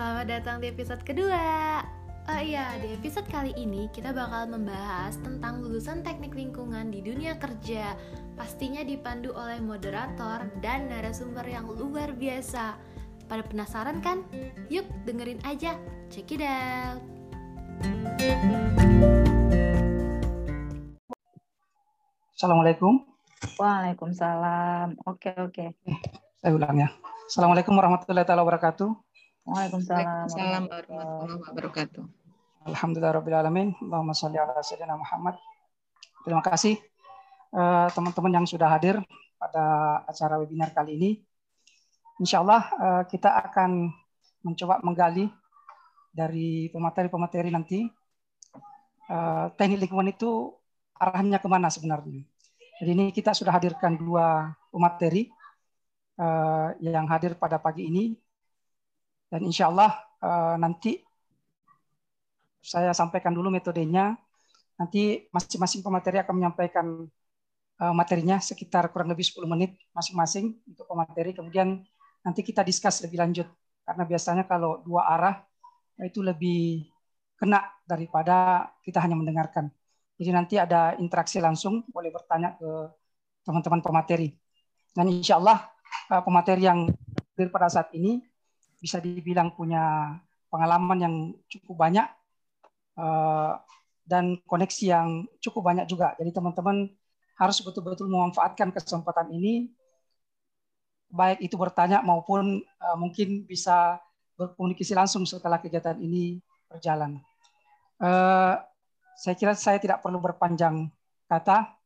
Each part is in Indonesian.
selamat datang di episode kedua. Oh iya, di episode kali ini kita bakal membahas tentang lulusan teknik lingkungan di dunia kerja. Pastinya dipandu oleh moderator dan narasumber yang luar biasa. Pada penasaran kan? Yuk dengerin aja. Check it out. Assalamualaikum. Waalaikumsalam. Oke, oke. Saya ulang ya. Assalamualaikum warahmatullahi taala wabarakatuh. Waalaikumsalam. Warahmatullahi wabarakatuh. Alhamdulillah rabbil alamin. Allahumma shalli ala sayyidina Muhammad. Terima kasih eh, teman-teman yang sudah hadir pada acara webinar kali ini. Insya Allah eh, kita akan mencoba menggali dari pemateri-pemateri nanti eh, teknik lingkungan itu arahnya ke mana sebenarnya. Jadi ini kita sudah hadirkan dua pemateri eh, yang hadir pada pagi ini dan insya Allah eh, nanti saya sampaikan dulu metodenya. Nanti masing-masing pemateri akan menyampaikan uh, materinya sekitar kurang lebih 10 menit masing-masing untuk pemateri. Kemudian nanti kita diskus lebih lanjut. Karena biasanya kalau dua arah itu lebih kena daripada kita hanya mendengarkan. Jadi nanti ada interaksi langsung, boleh bertanya ke teman-teman pemateri. Dan insya Allah uh, pemateri yang hadir pada saat ini bisa dibilang punya pengalaman yang cukup banyak Eh, dan koneksi yang cukup banyak juga. Jadi teman-teman harus betul-betul memanfaatkan kesempatan ini, baik itu bertanya maupun uh, mungkin bisa berkomunikasi langsung setelah kegiatan ini berjalan. Uh, saya kira saya tidak perlu berpanjang kata.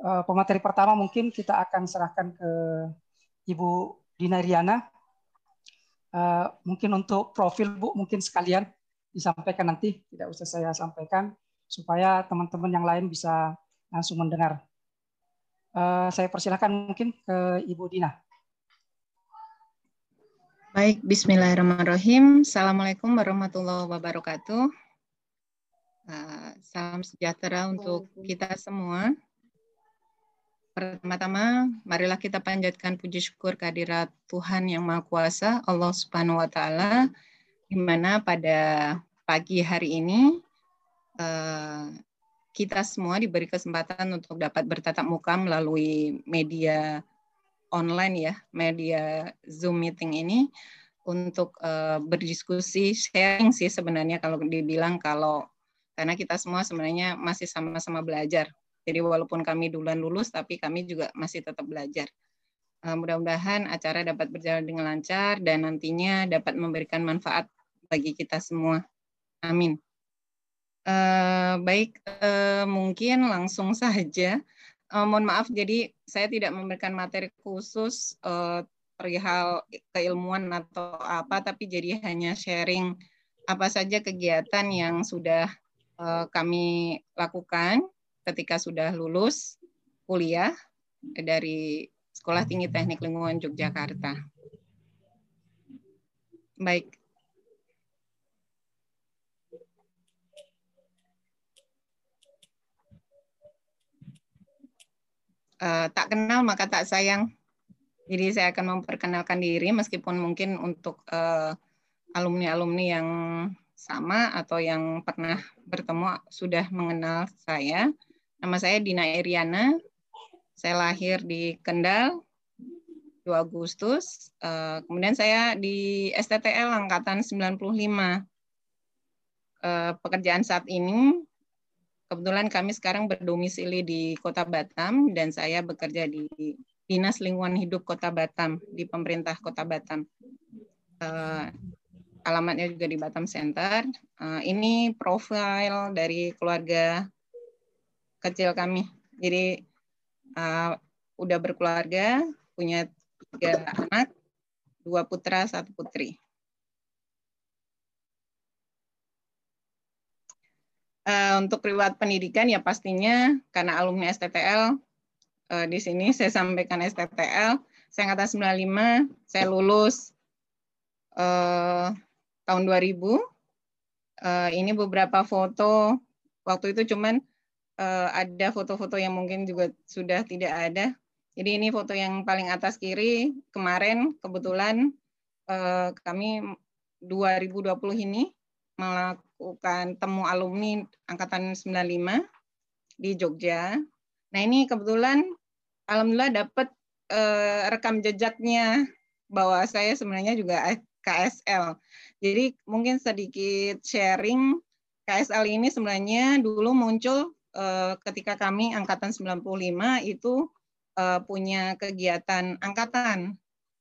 Pemateri pertama mungkin kita akan serahkan ke Ibu Dina Riana. Uh, mungkin untuk profil Bu mungkin sekalian disampaikan nanti, tidak usah saya sampaikan, supaya teman-teman yang lain bisa langsung mendengar. Uh, saya persilahkan mungkin ke Ibu Dina. Baik, Bismillahirrahmanirrahim. Assalamualaikum warahmatullahi wabarakatuh. Uh, salam sejahtera untuk kita semua. Pertama-tama, marilah kita panjatkan puji syukur kehadirat Tuhan Yang Maha Kuasa, Allah Subhanahu wa Ta'ala, di mana pada pagi hari ini uh, kita semua diberi kesempatan untuk dapat bertatap muka melalui media online ya, media Zoom meeting ini untuk uh, berdiskusi, sharing sih sebenarnya kalau dibilang kalau karena kita semua sebenarnya masih sama-sama belajar. Jadi walaupun kami duluan lulus, tapi kami juga masih tetap belajar. Uh, Mudah-mudahan acara dapat berjalan dengan lancar dan nantinya dapat memberikan manfaat bagi kita semua. Amin. Uh, baik, uh, mungkin langsung saja. Uh, mohon maaf, jadi saya tidak memberikan materi khusus uh, perihal keilmuan atau apa, tapi jadi hanya sharing apa saja kegiatan yang sudah uh, kami lakukan ketika sudah lulus kuliah dari Sekolah Tinggi Teknik Lingkungan Yogyakarta. Baik, uh, tak kenal maka tak sayang. Jadi saya akan memperkenalkan diri meskipun mungkin untuk eh, alumni-alumni yang sama atau yang pernah bertemu sudah mengenal saya. Nama saya Dina Iriana. Saya lahir di Kendal 2 Agustus. Uh, kemudian saya di STTL angkatan 95. Uh, pekerjaan saat ini Kebetulan kami sekarang berdomisili di Kota Batam dan saya bekerja di Dinas Lingkungan Hidup Kota Batam di pemerintah Kota Batam. Uh, alamatnya juga di Batam Center. Ini profil dari keluarga kecil kami. Jadi uh, udah berkeluarga, punya tiga anak, dua putra, satu putri. uh, untuk riwayat pendidikan ya pastinya karena alumni STTL uh, eh, di sini saya sampaikan STTL saya angkatan 95 saya lulus uh, tahun 2000 uh, ini beberapa foto waktu itu cuman uh, ada foto-foto yang mungkin juga sudah tidak ada jadi ini foto yang paling atas kiri kemarin kebetulan uh, kami 2020 ini melakukan temu alumni angkatan 95 di Jogja. Nah, ini kebetulan alhamdulillah dapat eh, rekam jejaknya bahwa saya sebenarnya juga KSL. Jadi mungkin sedikit sharing KSL ini sebenarnya dulu muncul ketika kami angkatan 95 itu eh, punya kegiatan angkatan.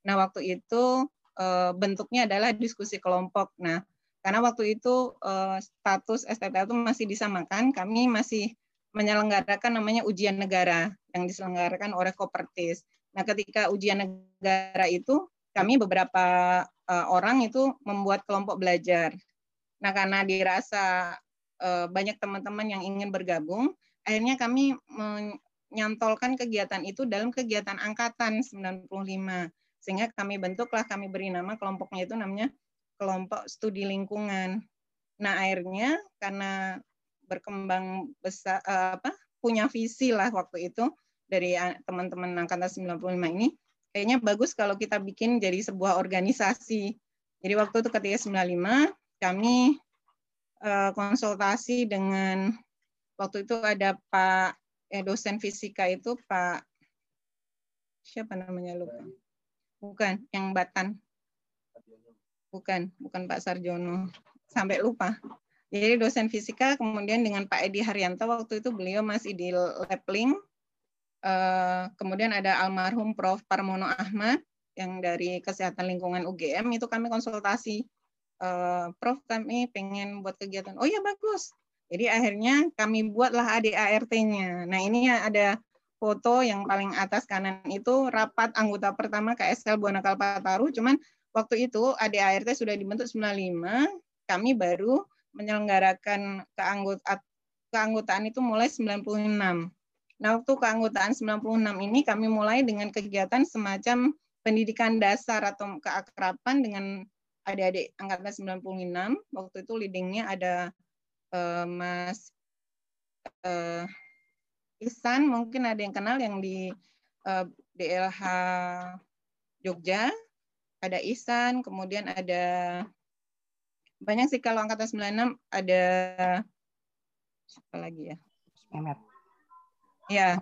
Nah, waktu itu eh, bentuknya adalah diskusi kelompok. Nah, karena waktu itu status STTL itu masih disamakan, kami masih menyelenggarakan namanya ujian negara yang diselenggarakan oleh Kopertis. Nah, ketika ujian negara itu kami beberapa orang itu membuat kelompok belajar. Nah, karena dirasa banyak teman-teman yang ingin bergabung, akhirnya kami menyantolkan kegiatan itu dalam kegiatan angkatan 95. Sehingga kami bentuklah, kami beri nama kelompoknya itu namanya kelompok studi lingkungan. Nah, akhirnya karena berkembang besar uh, apa punya visi lah waktu itu dari teman-teman angkatan 95 ini kayaknya bagus kalau kita bikin jadi sebuah organisasi. Jadi waktu itu ketika 95 kami uh, konsultasi dengan waktu itu ada Pak eh, dosen fisika itu Pak siapa namanya lupa. Bukan, yang Batan. Bukan, bukan Pak Sarjono. Sampai lupa. Jadi dosen fisika kemudian dengan Pak Edi Haryanto waktu itu beliau masih di Lepling. Uh, kemudian ada almarhum Prof. Parmono Ahmad yang dari Kesehatan Lingkungan UGM itu kami konsultasi uh, Prof kami pengen buat kegiatan. Oh ya bagus. Jadi akhirnya kami buatlah ADART-nya. Nah ini ada foto yang paling atas kanan itu rapat anggota pertama KSL Buana Kalpataru. Cuman waktu itu ADART sudah dibentuk 95, kami baru menyelenggarakan keanggotaan keanggotaan itu mulai 96. Nah, waktu keanggotaan 96 ini kami mulai dengan kegiatan semacam pendidikan dasar atau keakraban dengan adik-adik angkatan 96 waktu itu leadingnya ada uh, Mas uh, Ihsan mungkin ada yang kenal yang di uh, eh, DLH Jogja. Ada Ihsan kemudian ada banyak sih kalau angkatan 96 ada apa lagi ya? Mehmet. Ya,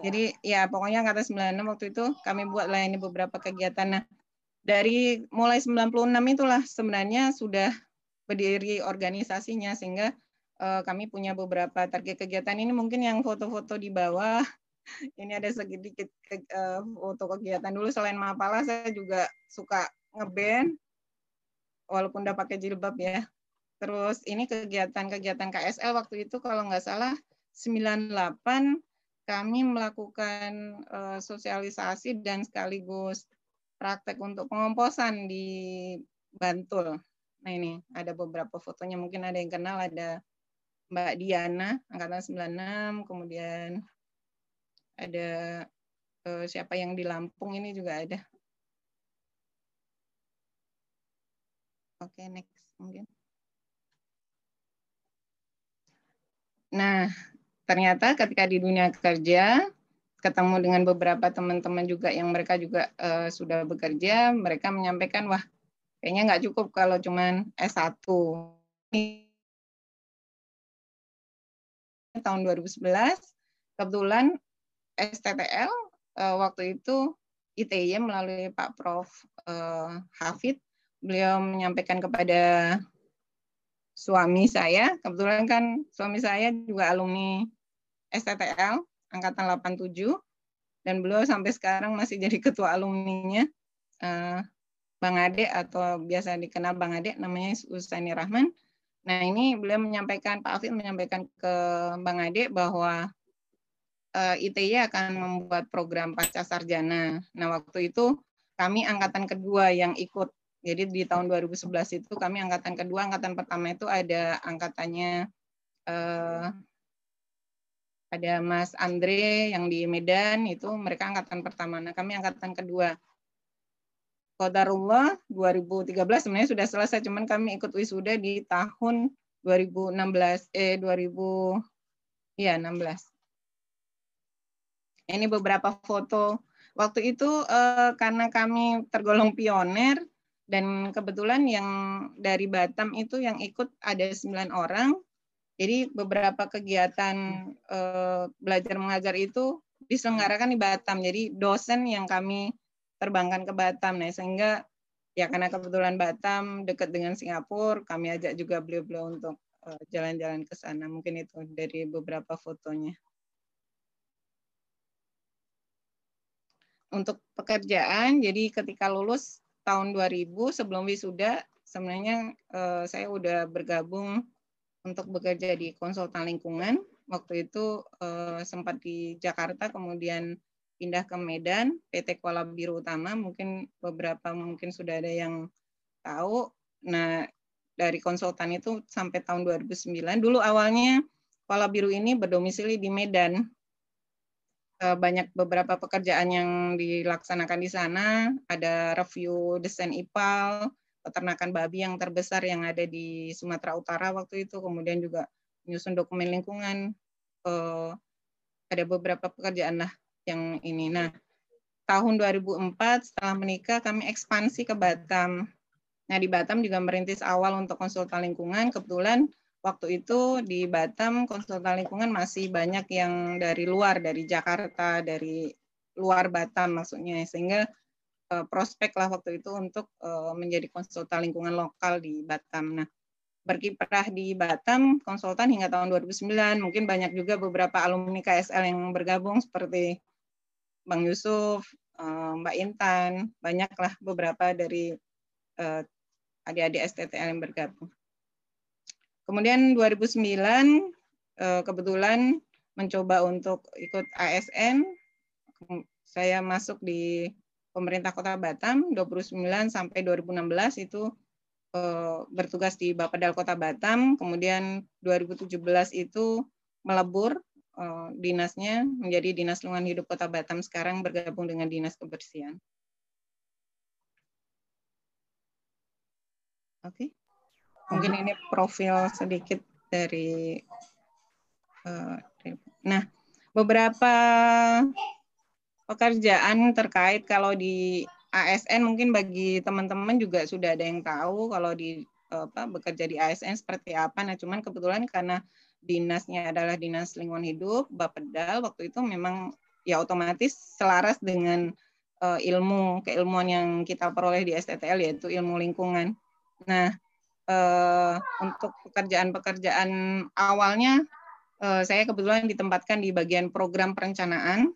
jadi ya pokoknya angkatan 96 waktu itu kami buat lah ini beberapa kegiatan. Nah, dari mulai 96 itulah sebenarnya sudah berdiri organisasinya sehingga uh, kami punya beberapa target kegiatan. Ini mungkin yang foto-foto di bawah. Ini ada sedikit uh, foto kegiatan dulu. Selain mapala saya juga suka ngeband walaupun udah pakai jilbab ya. Terus ini kegiatan-kegiatan KSL waktu itu kalau nggak salah 98 kami melakukan uh, sosialisasi dan sekaligus praktek untuk pengomposan di Bantul. Nah ini ada beberapa fotonya, mungkin ada yang kenal, ada Mbak Diana, angkatan 96, kemudian ada uh, siapa yang di Lampung ini juga ada. Oke, next mungkin. Nah, ternyata ketika di dunia kerja, ketemu dengan beberapa teman-teman juga yang mereka juga uh, sudah bekerja, mereka menyampaikan wah kayaknya nggak cukup kalau cuman S1. Tahun 2011 kebetulan STTL uh, eh, waktu itu ITY melalui Pak Prof uh, Hafid beliau menyampaikan kepada suami saya kebetulan kan suami saya juga alumni STTL angkatan 87 dan beliau sampai sekarang masih jadi ketua alumninya uh, Bang Ade atau biasa dikenal Bang Ade namanya Usaini Rahman. Nah ini beliau menyampaikan Pak Afid menyampaikan ke Bang Ade bahwa uh, eh, ITY akan membuat program pasca sarjana. Nah waktu itu kami angkatan kedua yang ikut. Jadi di tahun 2011 itu kami angkatan kedua, angkatan pertama itu ada angkatannya uh, ada Mas Andre yang di Medan itu mereka angkatan pertama. Nah, kami angkatan kedua. Qadarullah 2013 sebenarnya sudah selesai cuman kami ikut wisuda di tahun 2016 eh 2000 ya 16. Ini beberapa foto. Waktu itu eh, karena kami tergolong pioner Dan kebetulan yang dari Batam itu yang ikut ada sembilan orang. Jadi beberapa kegiatan eh, belajar mengajar itu diselenggarakan di Batam. Jadi dosen yang kami terbangkan ke Batam. Nah, sehingga ya karena kebetulan Batam dekat dengan Singapura, kami ajak juga beliau-beliau untuk eh, jalan-jalan ke sana. Mungkin itu dari beberapa fotonya. Untuk pekerjaan, jadi ketika lulus tahun 2000 sebelum wisuda sebenarnya uh, saya udah bergabung untuk bekerja di konsultan lingkungan. Waktu itu uh, sempat di Jakarta, kemudian pindah ke Medan, PT Kuala Biru Utama. Mungkin beberapa mungkin sudah ada yang tahu. Nah, dari konsultan itu sampai tahun 2009. Dulu awalnya Kuala Biru ini berdomisili di Medan. Eh, banyak beberapa pekerjaan yang dilaksanakan di sana. Ada review desain IPAL, peternakan babi yang terbesar yang ada di Sumatera Utara waktu itu, kemudian juga menyusun dokumen lingkungan. Eh, ada beberapa pekerjaan lah yang ini. Nah, tahun 2004 setelah menikah kami ekspansi ke Batam. Nah, di Batam juga merintis awal untuk konsultan lingkungan. Kebetulan waktu itu di Batam konsultan lingkungan masih banyak yang dari luar, dari Jakarta, dari luar Batam maksudnya, sehingga uh, prospek lah waktu itu untuk uh, menjadi konsultan lingkungan lokal di Batam. Nah, berkiprah di Batam konsultan hingga tahun 2009, mungkin banyak juga beberapa alumni KSL yang bergabung seperti Bang Yusuf, uh, Mbak Intan, banyaklah beberapa dari adik-adik STTL yang bergabung. Kemudian 2009 eh, kebetulan mencoba untuk ikut ASN. Saya masuk di pemerintah Kota Batam 29 sampai 2016 itu eh, bertugas di Bapedal Kota Batam. Kemudian 2017 itu melebur eh, dinasnya menjadi Dinas Lingkungan Hidup Kota Batam sekarang bergabung dengan Dinas Kebersihan. Oke. Okay. Mungkin ini profil sedikit dari uh, Nah, beberapa pekerjaan terkait kalau di ASN mungkin bagi teman-teman juga sudah ada yang tahu kalau di apa bekerja di ASN seperti apa. Nah, cuman kebetulan karena dinasnya adalah dinas lingkungan hidup Bapedal waktu itu memang ya otomatis selaras dengan uh, ilmu keilmuan yang kita peroleh di STTL yaitu ilmu lingkungan. Nah, uh, untuk pekerjaan-pekerjaan awalnya uh, saya kebetulan ditempatkan di bagian program perencanaan.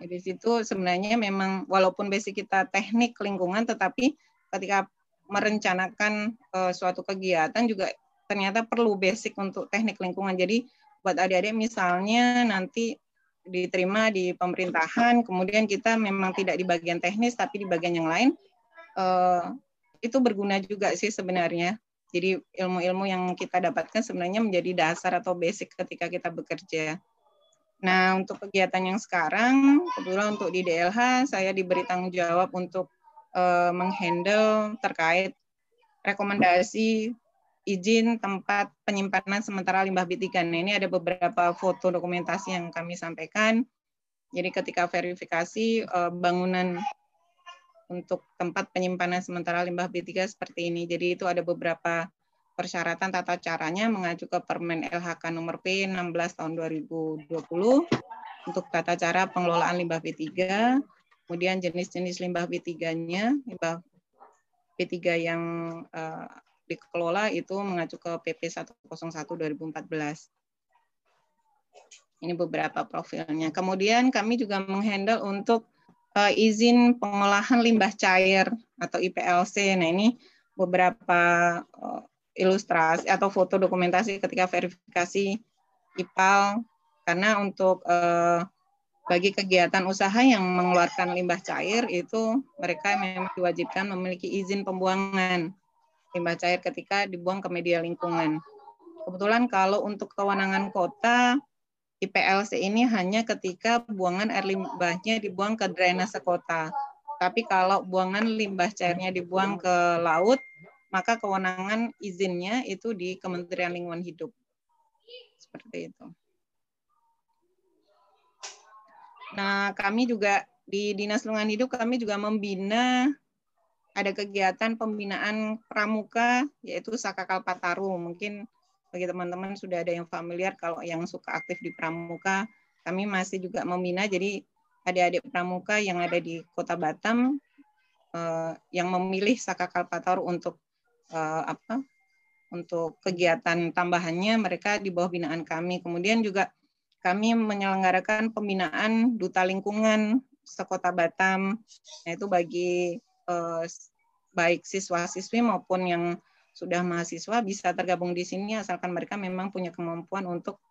Di situ sebenarnya memang walaupun basic kita teknik lingkungan, tetapi ketika merencanakan uh, suatu kegiatan juga ternyata perlu basic untuk teknik lingkungan. Jadi buat adik-adik misalnya nanti diterima di pemerintahan, kemudian kita memang tidak di bagian teknis tapi di bagian yang lain, uh, itu berguna juga sih sebenarnya. Jadi ilmu-ilmu yang kita dapatkan sebenarnya menjadi dasar atau basic ketika kita bekerja. Nah, untuk kegiatan yang sekarang, kebetulan untuk di DLH, saya diberi tanggung jawab untuk uh, menghandle terkait rekomendasi izin tempat penyimpanan sementara limbah B3. Nah, ini ada beberapa foto dokumentasi yang kami sampaikan. Jadi ketika verifikasi uh, bangunan untuk tempat penyimpanan sementara limbah B3 seperti ini. Jadi itu ada beberapa persyaratan tata caranya mengacu ke Permen LHK nomor P 16 tahun 2020 untuk tata cara pengelolaan limbah B3, kemudian jenis-jenis limbah B3-nya, limbah B3 yang uh, dikelola itu mengacu ke PP 101 2014. Ini beberapa profilnya. Kemudian kami juga menghandle untuk uh, izin pengolahan limbah cair atau IPLC. Nah, ini beberapa uh, ilustrasi atau foto dokumentasi ketika verifikasi IPAL karena untuk uh, bagi kegiatan usaha yang mengeluarkan limbah cair itu mereka memang diwajibkan memiliki izin pembuangan limbah cair ketika dibuang ke media lingkungan. Kebetulan kalau untuk kewenangan kota IPLC ini hanya ketika buangan air limbahnya dibuang ke drainase kota. Tapi kalau buangan limbah cairnya dibuang ke laut, maka kewenangan izinnya itu di Kementerian Lingkungan Hidup. Seperti itu. Nah, kami juga di Dinas Lingkungan Hidup kami juga membina ada kegiatan pembinaan pramuka yaitu Sakakal Pataru. Mungkin bagi teman-teman sudah ada yang familiar kalau yang suka aktif di pramuka, kami masih juga membina jadi adik-adik pramuka yang ada di Kota Batam eh, yang memilih Sakakal Pataru untuk eh, apa? Untuk kegiatan tambahannya mereka di bawah binaan kami. Kemudian juga kami menyelenggarakan pembinaan duta lingkungan sekota Batam, yaitu bagi eh, baik siswa-siswi maupun yang sudah mahasiswa bisa tergabung di sini asalkan mereka memang punya kemampuan untuk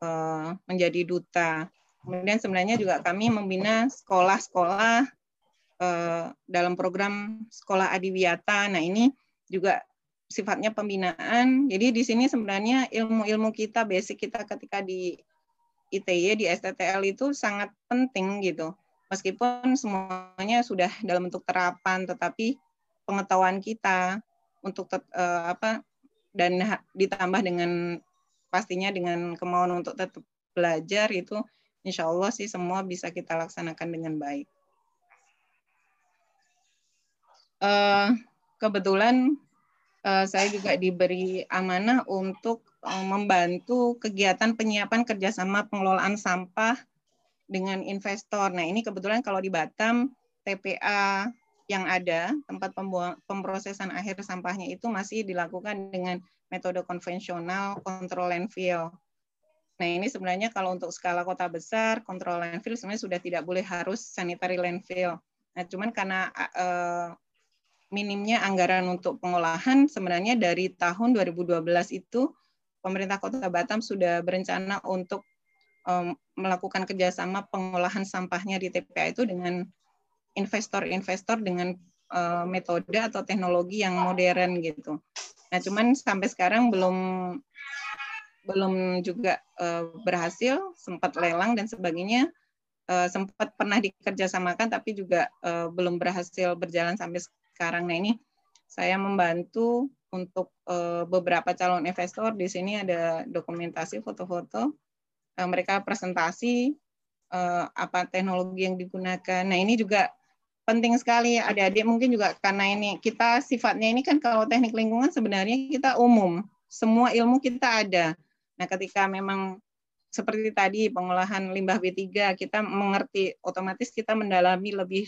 eh, menjadi duta. Kemudian sebenarnya juga kami membina sekolah-sekolah eh, dalam program sekolah adiwiyata. Nah ini juga sifatnya pembinaan. Jadi di sini sebenarnya ilmu-ilmu kita, basic kita ketika di ITY, di STTL itu sangat penting gitu meskipun semuanya sudah dalam bentuk terapan, tetapi pengetahuan kita untuk uh, apa dan ditambah dengan pastinya dengan kemauan untuk tetap belajar itu insya Allah sih semua bisa kita laksanakan dengan baik. Uh, kebetulan uh, saya juga diberi amanah untuk uh, membantu kegiatan penyiapan kerjasama pengelolaan sampah dengan investor. Nah ini kebetulan kalau di Batam TPA yang ada tempat pembuang, pemrosesan akhir sampahnya itu masih dilakukan dengan metode konvensional kontrol landfill. Nah ini sebenarnya kalau untuk skala kota besar kontrol landfill sebenarnya sudah tidak boleh harus sanitary landfill. Nah cuman karena uh, minimnya anggaran untuk pengolahan sebenarnya dari tahun 2012 itu pemerintah Kota Batam sudah berencana untuk um, melakukan kerjasama pengolahan sampahnya di TPA itu dengan investor-investor dengan uh, metode atau teknologi yang modern gitu. Nah, cuman sampai sekarang belum belum juga uh, berhasil, sempat lelang dan sebagainya, uh, sempat pernah dikerjasamakan tapi juga uh, belum berhasil berjalan sampai sekarang. Nah, ini saya membantu untuk uh, beberapa calon investor. Di sini ada dokumentasi foto-foto Eh, mereka presentasi uh, apa teknologi yang digunakan. Nah ini juga penting sekali adik-adik mungkin juga karena ini kita sifatnya ini kan kalau teknik lingkungan sebenarnya kita umum semua ilmu kita ada. Nah ketika memang seperti tadi pengolahan limbah B3 kita mengerti otomatis kita mendalami lebih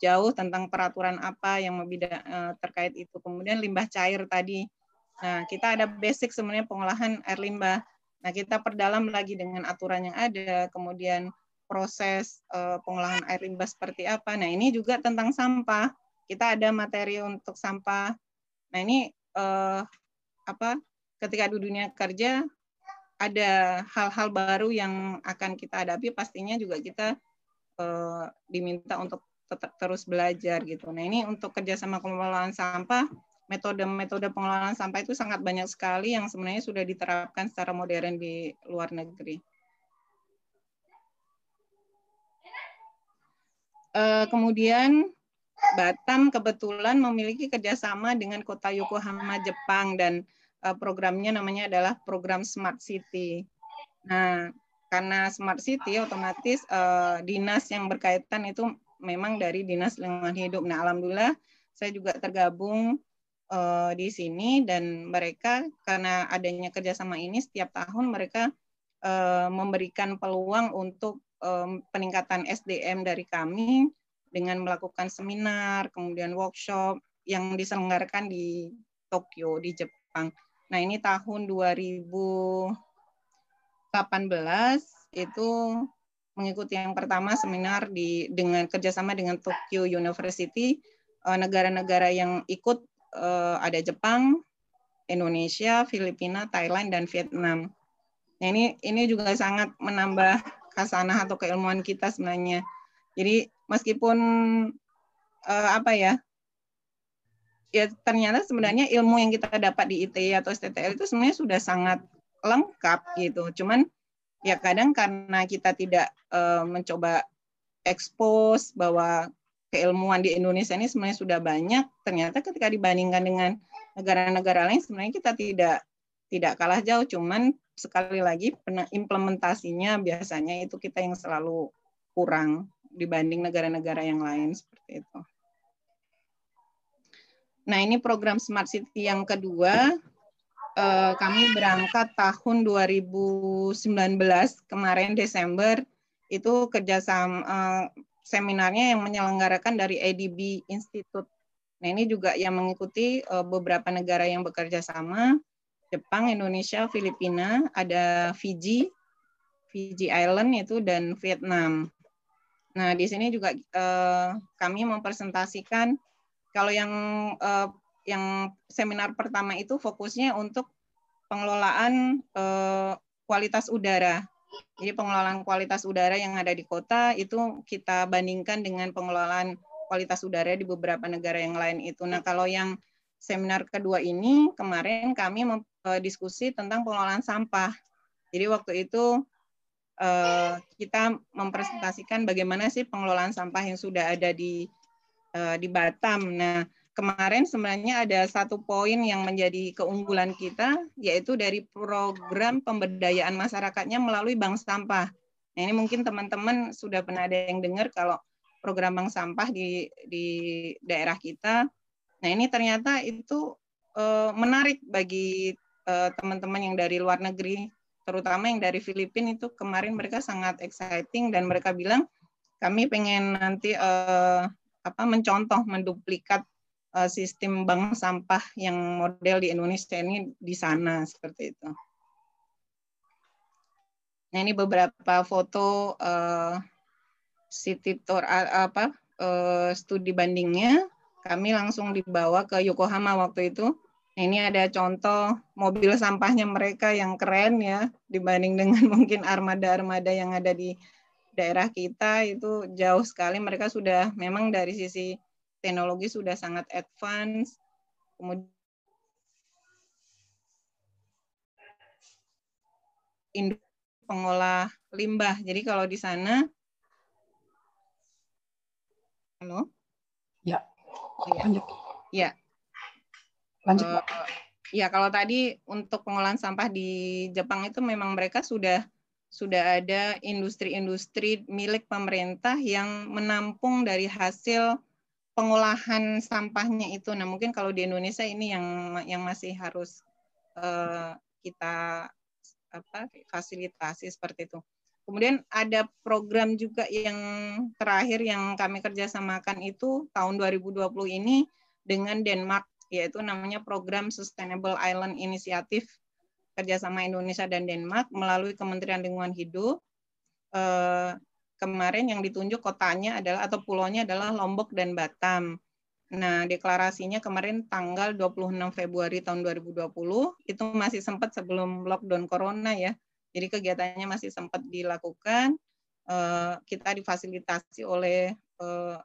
jauh tentang peraturan apa yang uh, terkait itu. Kemudian limbah cair tadi. Nah, kita ada basic sebenarnya pengolahan air limbah. Nah, kita perdalam lagi dengan aturan yang ada, kemudian proses uh, pengolahan air limbah seperti apa. Nah, ini juga tentang sampah. Kita ada materi untuk sampah. Nah, ini uh, apa? Ketika di dunia kerja ada hal-hal baru yang akan kita hadapi, pastinya juga kita uh, diminta untuk tetap terus belajar gitu. Nah, ini untuk kerjasama pengelolaan sampah metode-metode pengelolaan sampah itu sangat banyak sekali yang sebenarnya sudah diterapkan secara modern di luar negeri. Eh, kemudian Batam kebetulan memiliki kerjasama dengan kota Yokohama, Jepang, dan eh, programnya namanya adalah program Smart City. Nah, karena Smart City otomatis eh, dinas yang berkaitan itu memang dari dinas lingkungan hidup. Nah, alhamdulillah saya juga tergabung uh, di sini dan mereka karena adanya kerjasama ini setiap tahun mereka uh, memberikan peluang untuk um, peningkatan SDM dari kami dengan melakukan seminar, kemudian workshop yang diselenggarakan di Tokyo di Jepang. Nah ini tahun 2018 itu mengikuti yang pertama seminar di dengan kerjasama dengan Tokyo University negara-negara yang ikut uh, ada Jepang, Indonesia, Filipina, Thailand, dan Vietnam. Nah ini ini juga sangat menambah kasanah atau keilmuan kita sebenarnya. Jadi meskipun uh, apa ya, ya ternyata sebenarnya ilmu yang kita dapat di ITE atau STTL itu sebenarnya sudah sangat lengkap gitu. Cuman ya kadang karena kita tidak uh, mencoba expose bahwa keilmuan di Indonesia ini sebenarnya sudah banyak. Ternyata ketika dibandingkan dengan negara-negara lain sebenarnya kita tidak tidak kalah jauh. Cuman sekali lagi implementasinya biasanya itu kita yang selalu kurang dibanding negara-negara yang lain seperti itu. Nah, ini program Smart City yang kedua. Eh, kami berangkat tahun 2019 kemarin Desember itu kerjasama eh, seminarnya yang menyelenggarakan dari ADB Institute. Nah, ini juga yang mengikuti eh, beberapa negara yang bekerja sama, Jepang, Indonesia, Filipina, ada Fiji, Fiji Island itu dan Vietnam. Nah, di sini juga kami mempresentasikan kalau yang yang seminar pertama itu fokusnya untuk pengelolaan eh, kualitas udara. Jadi pengelolaan kualitas udara yang ada di kota itu kita bandingkan dengan pengelolaan kualitas udara di beberapa negara yang lain itu. Nah, kalau yang seminar kedua ini kemarin kami diskusi tentang pengelolaan sampah. Jadi waktu itu Eh, kita mempresentasikan bagaimana sih pengelolaan sampah yang sudah ada di uh, di Batam. Nah, kemarin sebenarnya ada satu poin yang menjadi keunggulan kita, yaitu dari program pemberdayaan masyarakatnya melalui bank sampah. Nah, ini mungkin teman-teman sudah pernah ada yang dengar kalau program bank sampah di di daerah kita. Nah, ini ternyata itu uh, menarik bagi teman-teman uh, yang dari luar negeri terutama yang dari Filipina itu kemarin mereka sangat exciting dan mereka bilang kami pengen nanti uh, apa mencontoh menduplikat uh, sistem bank sampah yang model di Indonesia ini di sana seperti itu. Nah ini beberapa foto uh, city tour uh, apa uh, studi bandingnya. Kami langsung dibawa ke Yokohama waktu itu Nah, ini ada contoh mobil sampahnya mereka yang keren ya dibanding dengan mungkin armada-armada yang ada di daerah kita itu jauh sekali mereka sudah memang dari sisi teknologi sudah sangat advance. Kemudian pengolah limbah. Jadi kalau di sana Halo? Ya. Ya. Ya. Lanjut, Uh, ya kalau tadi untuk pengolahan sampah di Jepang itu memang mereka sudah sudah ada industri-industri milik pemerintah yang menampung dari hasil pengolahan sampahnya itu. Nah mungkin kalau di Indonesia ini yang yang masih harus uh, kita apa fasilitasi seperti itu. Kemudian ada program juga yang terakhir yang kami kerjasamakan itu tahun 2020 ini dengan Denmark yaitu namanya Program Sustainable Island Initiative kerjasama Indonesia dan Denmark melalui Kementerian Lingkungan Hidup. Eh, kemarin yang ditunjuk kotanya adalah atau pulaunya adalah Lombok dan Batam. Nah, deklarasinya kemarin tanggal 26 Februari tahun 2020 itu masih sempat sebelum lockdown corona ya. Jadi kegiatannya masih sempat dilakukan. Eh, kita difasilitasi oleh eh,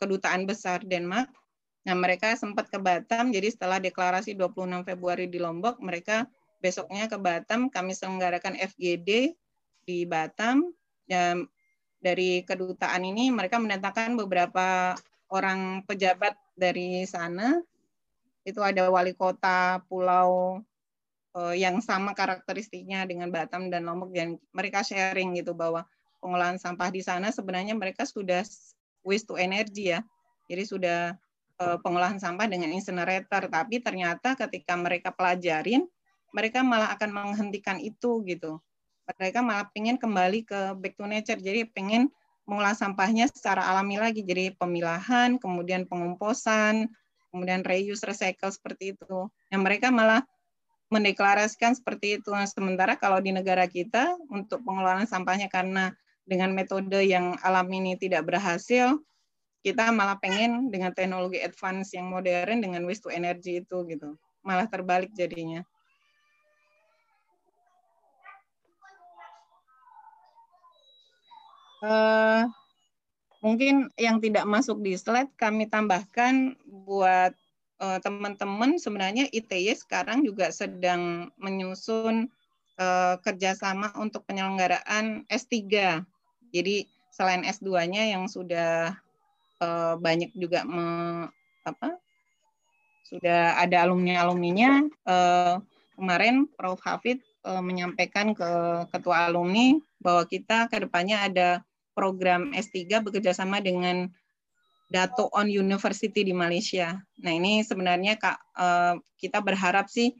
kedutaan besar Denmark Nah, mereka sempat ke Batam, jadi setelah deklarasi 26 Februari di Lombok, mereka besoknya ke Batam, kami selenggarakan FGD di Batam. Dan dari kedutaan ini mereka mendatangkan beberapa orang pejabat dari sana. Itu ada wali kota pulau eh, yang sama karakteristiknya dengan Batam dan Lombok dan mereka sharing gitu bahwa pengolahan sampah di sana sebenarnya mereka sudah waste to energy ya. Jadi sudah Eh, pengolahan sampah dengan incinerator, tapi ternyata ketika mereka pelajarin, mereka malah akan menghentikan itu gitu. Mereka malah pengen kembali ke back to nature, jadi pengen mengolah sampahnya secara alami lagi, jadi pemilahan, kemudian pengumposan, kemudian reuse, recycle seperti itu. Yang mereka malah mendeklarasikan seperti itu. Nah, sementara kalau di negara kita untuk pengelolaan sampahnya karena dengan metode yang alami ini tidak berhasil, kita malah pengen dengan teknologi advance yang modern dengan waste to energy itu gitu malah terbalik jadinya uh, mungkin yang tidak masuk di slide kami tambahkan buat uh, teman-teman. Sebenarnya ITY sekarang juga sedang menyusun uh, kerjasama untuk penyelenggaraan S3 jadi selain S2-nya yang sudah uh, banyak juga me, apa sudah ada alumni alumninya uh, kemarin Prof. Hafid uh, menyampaikan ke ketua alumni bahwa kita ke depannya ada program S3 bekerjasama dengan Dato On University di Malaysia. Nah ini sebenarnya kak uh, kita berharap sih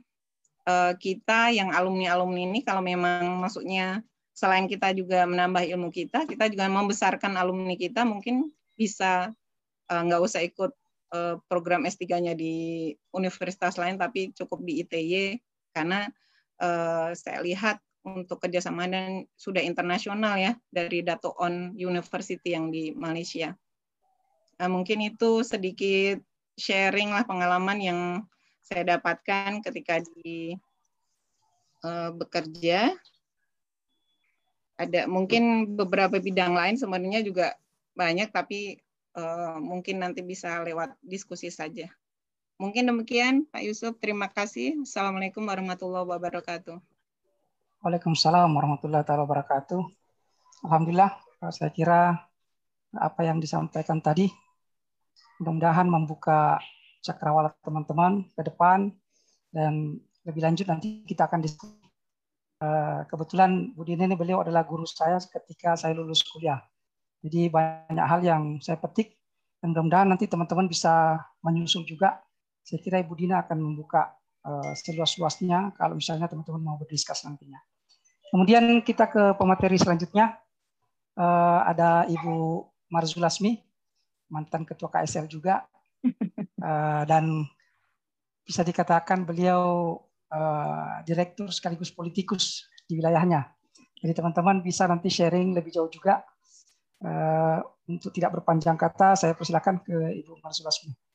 uh, kita yang alumni alumni ini kalau memang maksudnya selain kita juga menambah ilmu kita, kita juga membesarkan alumni kita mungkin bisa nggak uh, usah ikut program S3-nya di universitas lain tapi cukup di ITY karena saya lihat untuk kerjasama dan sudah internasional ya dari Dato On University yang di Malaysia. Nah, mungkin itu sedikit sharing lah pengalaman yang saya dapatkan ketika di uh, bekerja. Ada mungkin beberapa bidang lain sebenarnya juga banyak, tapi uh, mungkin nanti bisa lewat diskusi saja. Mungkin demikian, Pak Yusuf. Terima kasih. Assalamualaikum warahmatullahi wabarakatuh. Waalaikumsalam warahmatullahi wabarakatuh. Alhamdulillah, saya kira apa yang disampaikan tadi mudah-mudahan membuka cakrawala teman-teman ke depan dan lebih lanjut nanti kita akan diskusi. Eh, kebetulan Bu Dini ini beliau adalah guru saya ketika saya lulus kuliah. Jadi banyak hal yang saya petik dan mudah-mudahan nanti teman-teman bisa menyusul juga. Saya kira Ibu Dina akan membuka uh, seluas-luasnya kalau misalnya teman-teman mau berdiskus nantinya. Kemudian kita ke pemateri selanjutnya. Uh, ada Ibu Marzulasmi, mantan ketua KSL juga. Uh, dan bisa dikatakan beliau uh, direktur sekaligus politikus di wilayahnya. Jadi teman-teman bisa nanti sharing lebih jauh juga. Uh, untuk tidak berpanjang kata, saya persilakan ke Ibu Marzulasmi.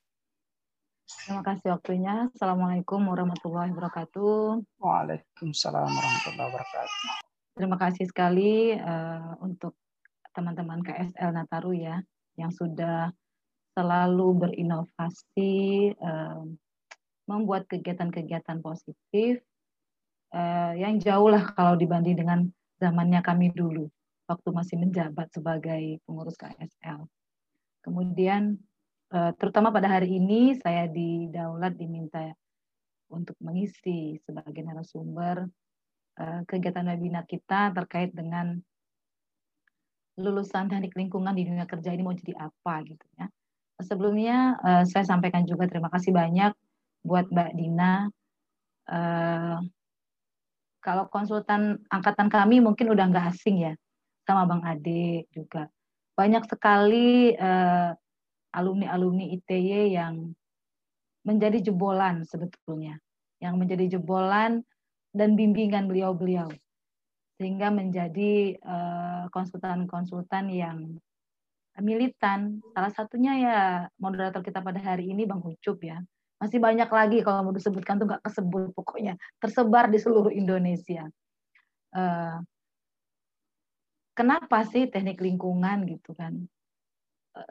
Terima kasih waktunya. Assalamualaikum warahmatullahi wabarakatuh. Waalaikumsalam warahmatullahi wabarakatuh. Terima kasih sekali uh, untuk teman-teman KSL Nataru ya yang sudah selalu berinovasi, uh, membuat kegiatan-kegiatan positif uh, yang jauh lah kalau dibanding dengan zamannya kami dulu waktu masih menjabat sebagai pengurus KSL. Kemudian terutama pada hari ini saya di Daulat diminta untuk mengisi sebagai narasumber eh, kegiatan webinar kita terkait dengan lulusan teknik lingkungan di dunia kerja ini mau jadi apa gitu ya. Sebelumnya eh, saya sampaikan juga terima kasih banyak buat Mbak Dina. Kalau konsultan angkatan kami mungkin udah nggak asing ya, sama Bang Ade juga. Banyak sekali alumni-alumni ITY yang menjadi jebolan sebetulnya, yang menjadi jebolan dan bimbingan beliau-beliau, sehingga menjadi eh, konsultan-konsultan yang militan. Salah satunya ya moderator kita pada hari ini Bang Ucup ya. Masih banyak lagi kalau mau disebutkan tuh nggak kesebut pokoknya tersebar di seluruh Indonesia. Eh, kenapa sih teknik lingkungan gitu kan?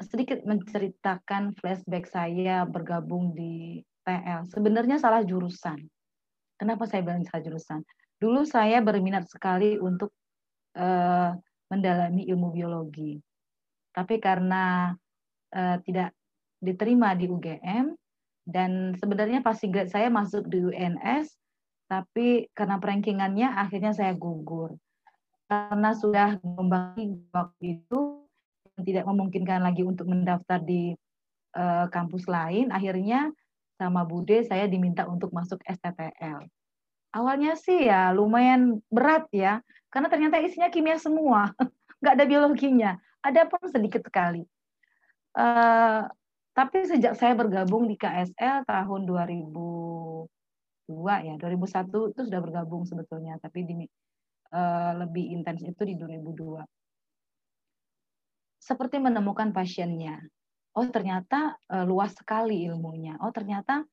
Sedikit menceritakan flashback saya bergabung di TL. Sebenarnya salah jurusan. Kenapa saya bilang salah jurusan? Dulu saya berminat sekali untuk uh, mendalami ilmu biologi. Tapi karena uh, tidak diterima di UGM dan sebenarnya pasti grade saya masuk di UNS, tapi karena perankingannya akhirnya saya gugur. Karena sudah membangun waktu itu tidak memungkinkan lagi untuk mendaftar di uh, kampus lain, akhirnya sama Bude saya diminta untuk masuk STTL. Awalnya sih ya lumayan berat ya, karena ternyata isinya kimia semua, nggak ada biologinya, ada pun sedikit sekali. Uh, tapi sejak saya bergabung di KSL tahun 2002 ya, 2001 itu sudah bergabung sebetulnya, tapi di, uh, lebih intens itu di 2002 seperti menemukan pasiennya. Oh, ternyata uh, luas sekali ilmunya. Oh, ternyata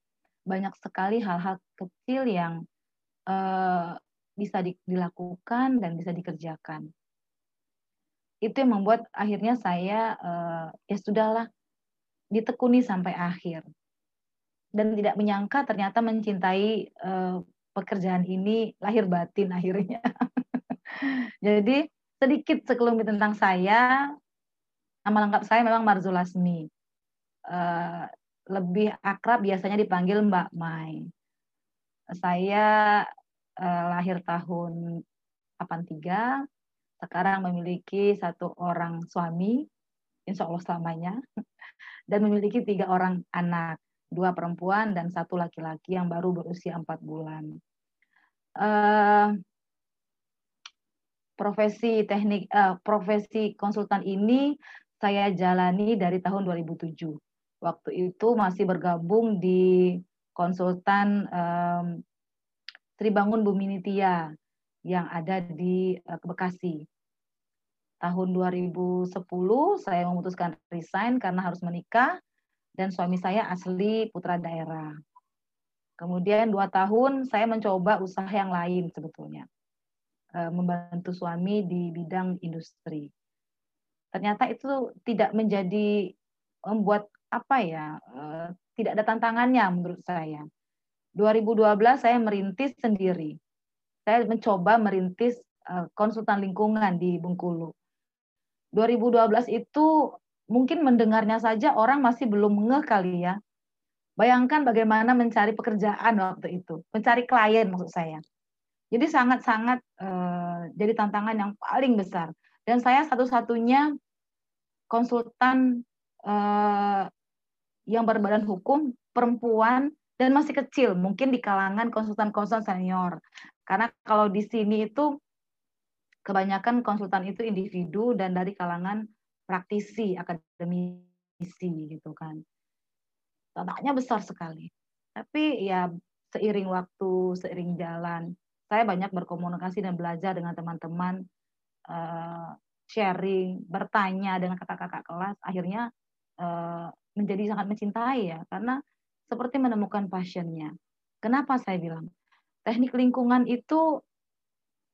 banyak sekali hal-hal kecil yang uh, bisa di, dilakukan dan bisa dikerjakan. Itu yang membuat akhirnya saya uh, ya sudahlah ditekuni sampai akhir. Dan tidak menyangka ternyata mencintai uh, pekerjaan ini lahir batin akhirnya. Jadi sedikit sekelumit tentang saya, Nama lengkap saya memang Marzulasmi. Uh, lebih akrab biasanya dipanggil Mbak Mai. Saya uh, lahir tahun 83, sekarang memiliki satu orang suami, insya Allah selamanya, dan memiliki tiga orang anak. dua perempuan dan satu laki-laki yang baru berusia empat bulan. Uh, profesi teknik uh, profesi konsultan ini saya jalani dari tahun 2007. Waktu itu masih bergabung di konsultan um, Tribangun Bumi Nitya yang ada di uh, Bekasi. Tahun 2010 saya memutuskan resign karena harus menikah dan suami saya asli putra daerah. Kemudian dua tahun saya mencoba usaha yang lain sebetulnya. Eh, membantu suami di bidang industri. Ternyata itu tidak menjadi membuat apa ya, eh, tidak ada tantangannya menurut saya. 2012 saya merintis sendiri. Saya mencoba merintis eh, konsultan lingkungan di Bengkulu. 2012 itu mungkin mendengarnya saja orang masih belum ngeh kali ya. Bayangkan bagaimana mencari pekerjaan waktu itu, mencari klien maksud saya. Jadi sangat-sangat uh, jadi tantangan yang paling besar. Dan saya satu-satunya konsultan uh, yang berbadan hukum perempuan dan masih kecil, mungkin di kalangan konsultan-konsultan senior. Karena kalau di sini itu kebanyakan konsultan itu individu dan dari kalangan praktisi, akademisi gitu kan. Tantangannya besar sekali. Tapi ya seiring waktu, seiring jalan, saya banyak berkomunikasi dan belajar dengan teman-teman, uh, sharing, bertanya dengan kakak-kakak kelas, akhirnya uh, menjadi sangat mencintai ya, karena seperti menemukan passionnya. Kenapa saya bilang teknik lingkungan itu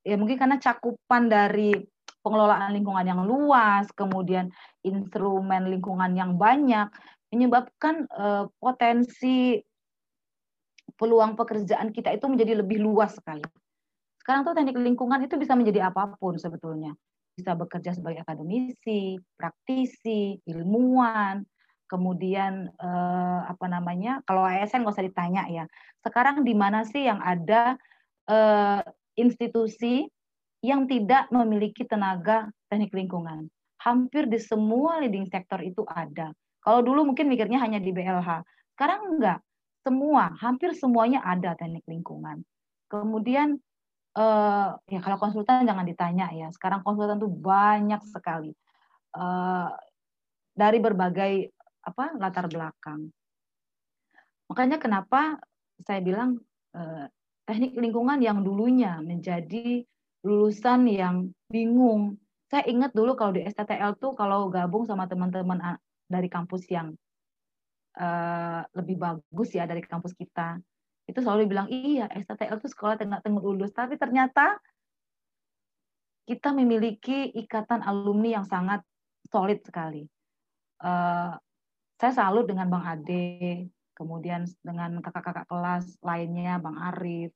ya mungkin karena cakupan dari pengelolaan lingkungan yang luas, kemudian instrumen lingkungan yang banyak, menyebabkan uh, potensi peluang pekerjaan kita itu menjadi lebih luas sekali. Sekarang tuh teknik lingkungan itu bisa menjadi apa pun sebetulnya. Bisa bekerja sebagai akademisi, praktisi, ilmuwan, kemudian eh, apa namanya? Kalau ASN nggak usah ditanya ya. Sekarang di mana sih yang ada eh, institusi yang tidak memiliki tenaga teknik lingkungan. Hampir di semua leading sektor itu ada. Kalau dulu mungkin mikirnya hanya di BLH, sekarang enggak. Semua, hampir semuanya ada teknik lingkungan. Kemudian eh, ya kalau konsultan jangan ditanya ya. Sekarang konsultan tuh banyak sekali eh, dari berbagai apa latar belakang. Makanya kenapa saya bilang eh, teknik lingkungan yang dulunya menjadi lulusan yang bingung. Saya ingat dulu kalau di STTL tuh kalau gabung sama teman-teman dari kampus yang uh, lebih bagus ya dari kampus kita, itu selalu bilang iya STTL itu sekolah tengah tengah lulus, tapi ternyata kita memiliki ikatan alumni yang sangat solid sekali. Uh, saya salut dengan Bang Ade, kemudian dengan kakak-kakak kelas lainnya, Bang Arif,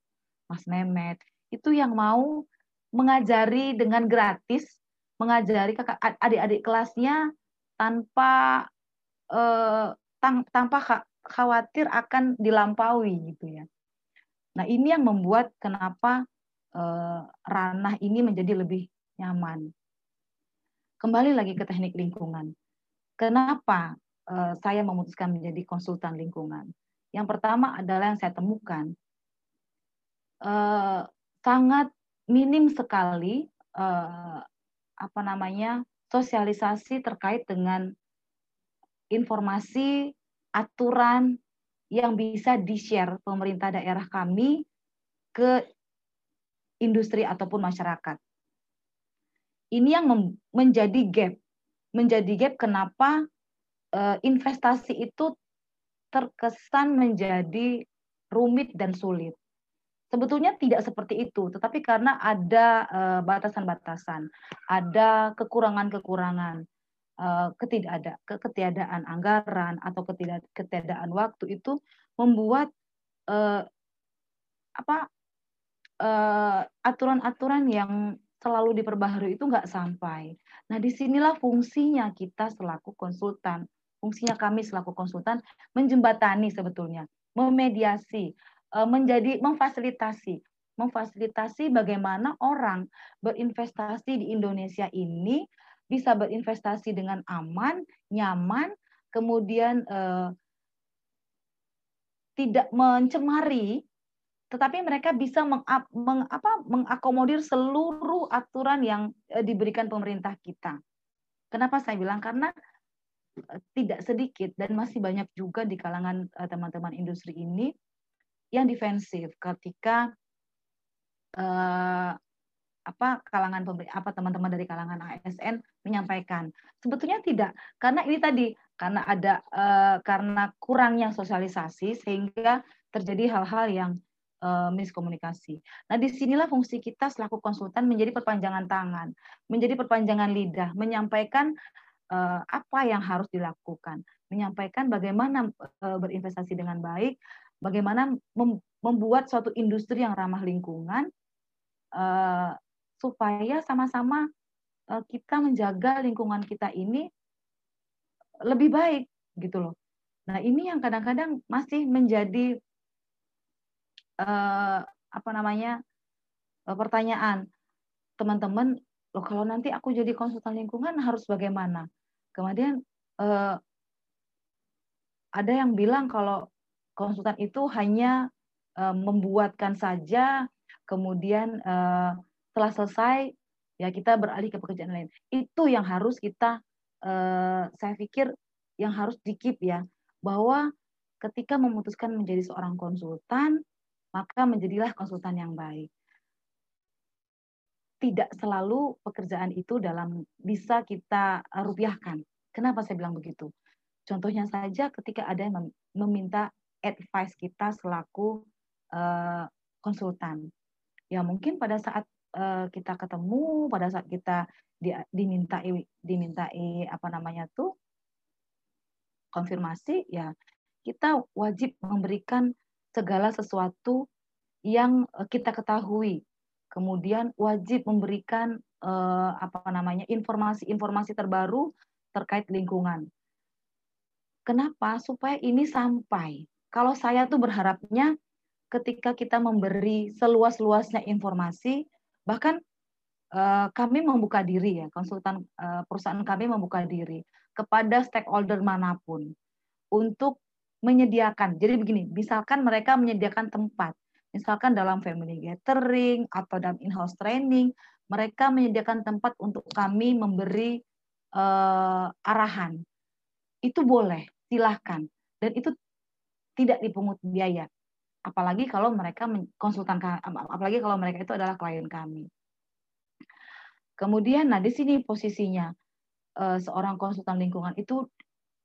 Mas Memet, itu yang mau mengajari dengan gratis, mengajari kakak adik-adik kelasnya tanpa eh, tanpa khawatir akan dilampaui gitu ya. Nah ini yang membuat kenapa eh, ranah ini menjadi lebih nyaman. Kembali lagi ke teknik lingkungan. Kenapa eh, saya memutuskan menjadi konsultan lingkungan? Yang pertama adalah yang saya temukan eh, sangat minim sekali eh, apa namanya sosialisasi terkait dengan informasi aturan yang bisa di-share pemerintah daerah kami ke industri ataupun masyarakat. Ini yang menjadi gap, menjadi gap kenapa eh, investasi itu terkesan menjadi rumit dan sulit. Sebetulnya tidak seperti itu, tetapi karena ada eh, batasan-batasan, ada kekurangan-kekurangan, ketidakada, ketiadaan anggaran atau ketiadaan waktu itu membuat uh, apa aturan-aturan uh, yang selalu diperbaharui itu nggak sampai. Nah di sinilah fungsinya kita selaku konsultan, fungsinya kami selaku konsultan menjembatani sebetulnya, memediasi, Eh, menjadi memfasilitasi memfasilitasi bagaimana orang berinvestasi di Indonesia ini bisa berinvestasi dengan aman, nyaman, kemudian eh, tidak mencemari, tetapi mereka bisa meng, meng, mengakomodir seluruh aturan yang eh, diberikan pemerintah kita. Kenapa saya bilang? Karena eh, tidak sedikit dan masih banyak juga di kalangan eh, teman-teman industri ini yang defensif ketika uh, apa kalangan apa teman-teman dari kalangan ASN menyampaikan sebetulnya tidak karena ini tadi karena ada uh, karena kurangnya sosialisasi sehingga terjadi hal-hal yang uh, miskomunikasi. Nah di sinilah fungsi kita selaku konsultan menjadi perpanjangan tangan, menjadi perpanjangan lidah, menyampaikan uh, apa yang harus dilakukan, menyampaikan bagaimana berinvestasi dengan baik, bagaimana membuat suatu industri yang ramah lingkungan uh, supaya sama-sama uh, kita menjaga lingkungan kita ini lebih baik gitu loh. Nah ini yang kadang-kadang masih menjadi uh, apa namanya uh, pertanyaan teman-teman loh kalau nanti aku jadi konsultan lingkungan harus bagaimana? Kemudian uh, ada yang bilang kalau konsultan itu hanya uh, membuatkan saja, kemudian uh, setelah selesai ya kita beralih ke pekerjaan lain. Itu yang harus kita, uh, saya pikir yang harus dikip ya, bahwa ketika memutuskan menjadi seorang konsultan, maka menjadilah konsultan yang baik. Tidak selalu pekerjaan itu dalam bisa kita rupiahkan. Kenapa saya bilang begitu? Contohnya saja ketika ada yang meminta advice kita selaku uh, konsultan. Ya mungkin pada saat uh, kita ketemu, pada saat kita di, dimintai dimintai apa namanya tuh konfirmasi, ya kita wajib memberikan segala sesuatu yang eh, kita ketahui. Kemudian wajib memberikan uh, apa namanya informasi-informasi terbaru terkait lingkungan. Kenapa? Supaya ini sampai kalau saya tuh berharapnya ketika kita memberi seluas-luasnya informasi, bahkan uh, kami membuka diri ya, konsultan uh, perusahaan kami membuka diri kepada stakeholder mana pun untuk menyediakan. Jadi begini, misalkan mereka menyediakan tempat, misalkan dalam family gathering atau dalam in-house training, mereka menyediakan tempat untuk kami memberi uh, arahan. Itu boleh, silahkan. Dan itu tidak dipungut biaya. Apalagi kalau mereka konsultan apalagi kalau mereka itu adalah klien kami. Kemudian nah di sini posisinya eh, seorang konsultan lingkungan itu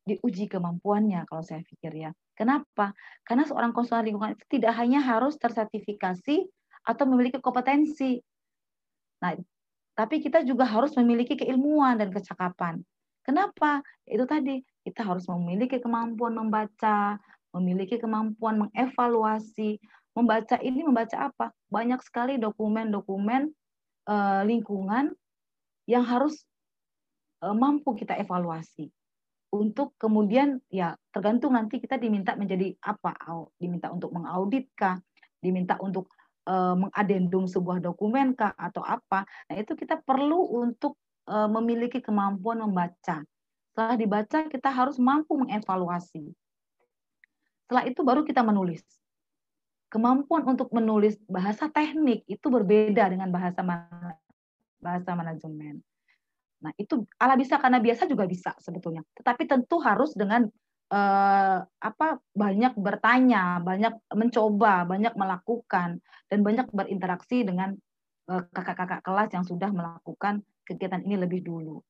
diuji kemampuannya kalau saya pikir ya. Kenapa? Karena seorang konsultan lingkungan itu tidak hanya harus tersertifikasi atau memiliki kompetensi. Nah, tapi kita juga harus memiliki keilmuan dan kecakapan. Kenapa? Itu tadi kita harus memiliki kemampuan membaca, memiliki kemampuan mengevaluasi, membaca ini membaca apa? Banyak sekali dokumen-dokumen uh, lingkungan yang harus uh, mampu kita evaluasi. Untuk kemudian ya tergantung nanti kita diminta menjadi apa. Diminta untuk mengaudit kah diminta untuk uh, mengadendum sebuah dokumen kah? Atau apa? Nah itu kita perlu untuk memiliki kemampuan membaca. Setelah dibaca kita harus mampu mengevaluasi setelah itu baru kita menulis. Kemampuan untuk menulis bahasa teknik itu berbeda dengan bahasa bahasa manajemen. Nah, itu ala bisa karena biasa juga bisa sebetulnya. Tetapi tentu harus dengan eh, apa banyak bertanya, banyak mencoba, banyak melakukan dan banyak berinteraksi dengan eh, kakak-kakak kelas yang sudah melakukan kegiatan ini lebih dulu.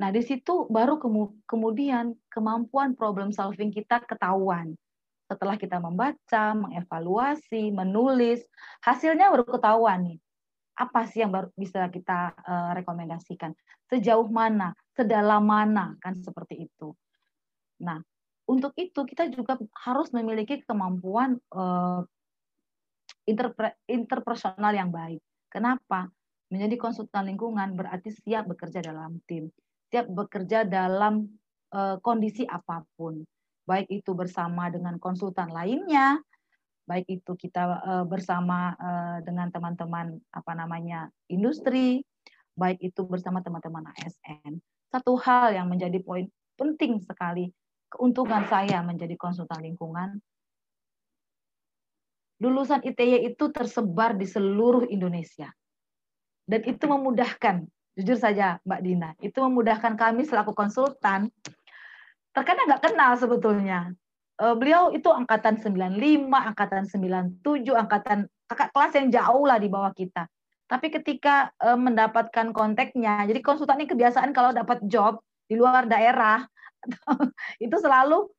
Nah, di situ baru kemudian kemampuan problem solving kita ketahuan. Setelah kita membaca, mengevaluasi, menulis, hasilnya baru ketahuan nih. Apa sih yang baru bisa kita uh, rekomendasikan? Sejauh mana, sedalam mana, kan seperti itu. Nah, untuk itu kita juga harus memiliki kemampuan interpre interpersonal yang baik. Kenapa? Menjadi konsultan lingkungan berarti siap bekerja dalam tim siap bekerja dalam uh, kondisi apa pun, baik itu bersama dengan konsultan lainnya, baik itu kita uh, bersama uh, dengan teman-teman apa namanya industri, baik itu bersama teman-teman ASN. Satu hal yang menjadi poin penting sekali keuntungan saya menjadi konsultan lingkungan, lulusan ITY itu tersebar di seluruh Indonesia. Dan itu memudahkan, jujur saja Mbak Dina, itu memudahkan kami selaku konsultan, terkadang nggak kenal sebetulnya. Eh, beliau itu angkatan 95, angkatan 97, angkatan kakak kelas yang jauh lah di bawah kita. Tapi ketika eh, mendapatkan kontaknya, jadi konsultan ini kebiasaan kalau dapat job di luar daerah, itu selalu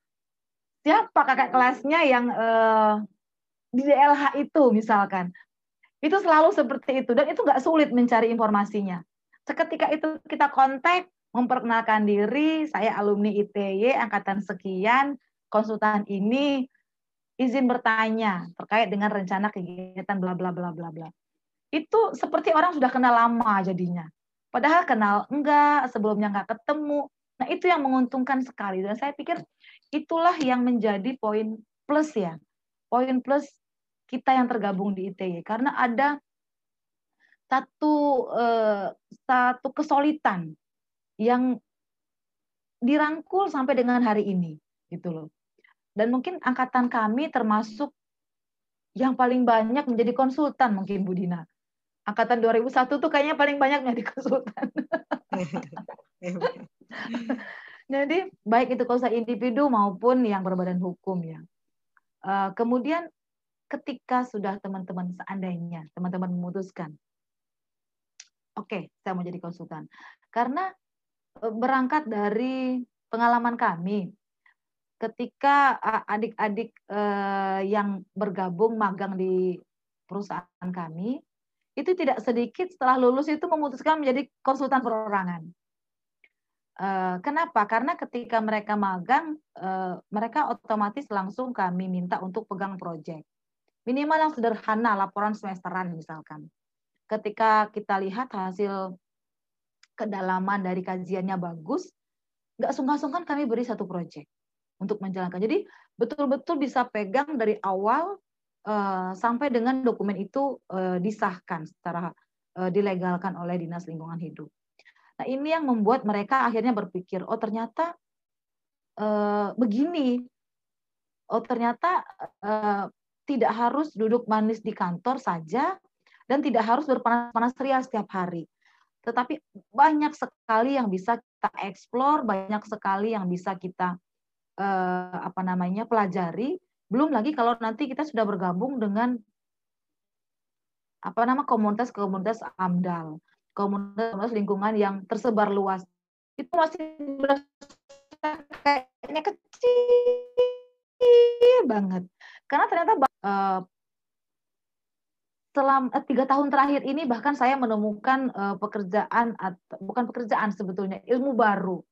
siapa kakak kelasnya yang uh, di DLH itu misalkan. Itu selalu seperti itu dan itu nggak sulit mencari informasinya. Seketika itu kita kontak, memperkenalkan diri, saya alumni ITY angkatan sekian, konsultan ini izin bertanya terkait dengan rencana kegiatan bla bla bla bla bla. Itu seperti orang sudah kenal lama jadinya. Padahal kenal enggak, sebelumnya enggak ketemu. Nah, itu yang menguntungkan sekali dan saya pikir itulah yang menjadi poin plus ya. Poin plus kita yang tergabung di ITY karena ada satu eh, satu kesulitan yang dirangkul sampai dengan hari ini gitu loh. Dan mungkin angkatan kami termasuk yang paling banyak menjadi konsultan mungkin Bu Dina. Angkatan 2001 tuh kayaknya paling banyak menjadi konsultan. Jadi baik itu konsultan individu maupun yang berbadan hukum ya. Eh, kemudian ketika sudah teman-teman seandainya teman-teman memutuskan, oke, okay, saya mau jadi konsultan. Karena e, berangkat dari pengalaman kami, ketika adik-adik e, yang bergabung magang di perusahaan kami, itu tidak sedikit setelah lulus itu memutuskan menjadi konsultan perorangan. E, kenapa? Karena ketika mereka magang, mereka otomatis langsung kami minta untuk pegang proyek. Minimal yang sederhana, laporan semesteran misalkan. Ketika kita lihat hasil kedalaman dari kajiannya bagus, nggak sungkan-sungkan kami beri satu proyek untuk menjalankan. Jadi betul-betul bisa pegang dari awal uh, sampai dengan dokumen itu uh, disahkan secara uh, dilegalkan oleh Dinas Lingkungan Hidup. Nah ini yang membuat mereka akhirnya berpikir, oh ternyata uh, begini, oh ternyata uh, tidak harus duduk manis di kantor saja dan tidak harus berpanas-panas ria setiap hari. Tetapi banyak sekali yang bisa kita eksplor, banyak sekali yang bisa kita eh, apa namanya pelajari. Belum lagi kalau nanti kita sudah bergabung dengan apa nama komunitas-komunitas AMDAL, komunitas lingkungan yang tersebar luas. Itu masih kayaknya kecil banget. Karena ternyata uh, selama eh, tiga tahun terakhir ini bahkan saya menemukan uh, pekerjaan atau bukan pekerjaan sebetulnya ilmu baru.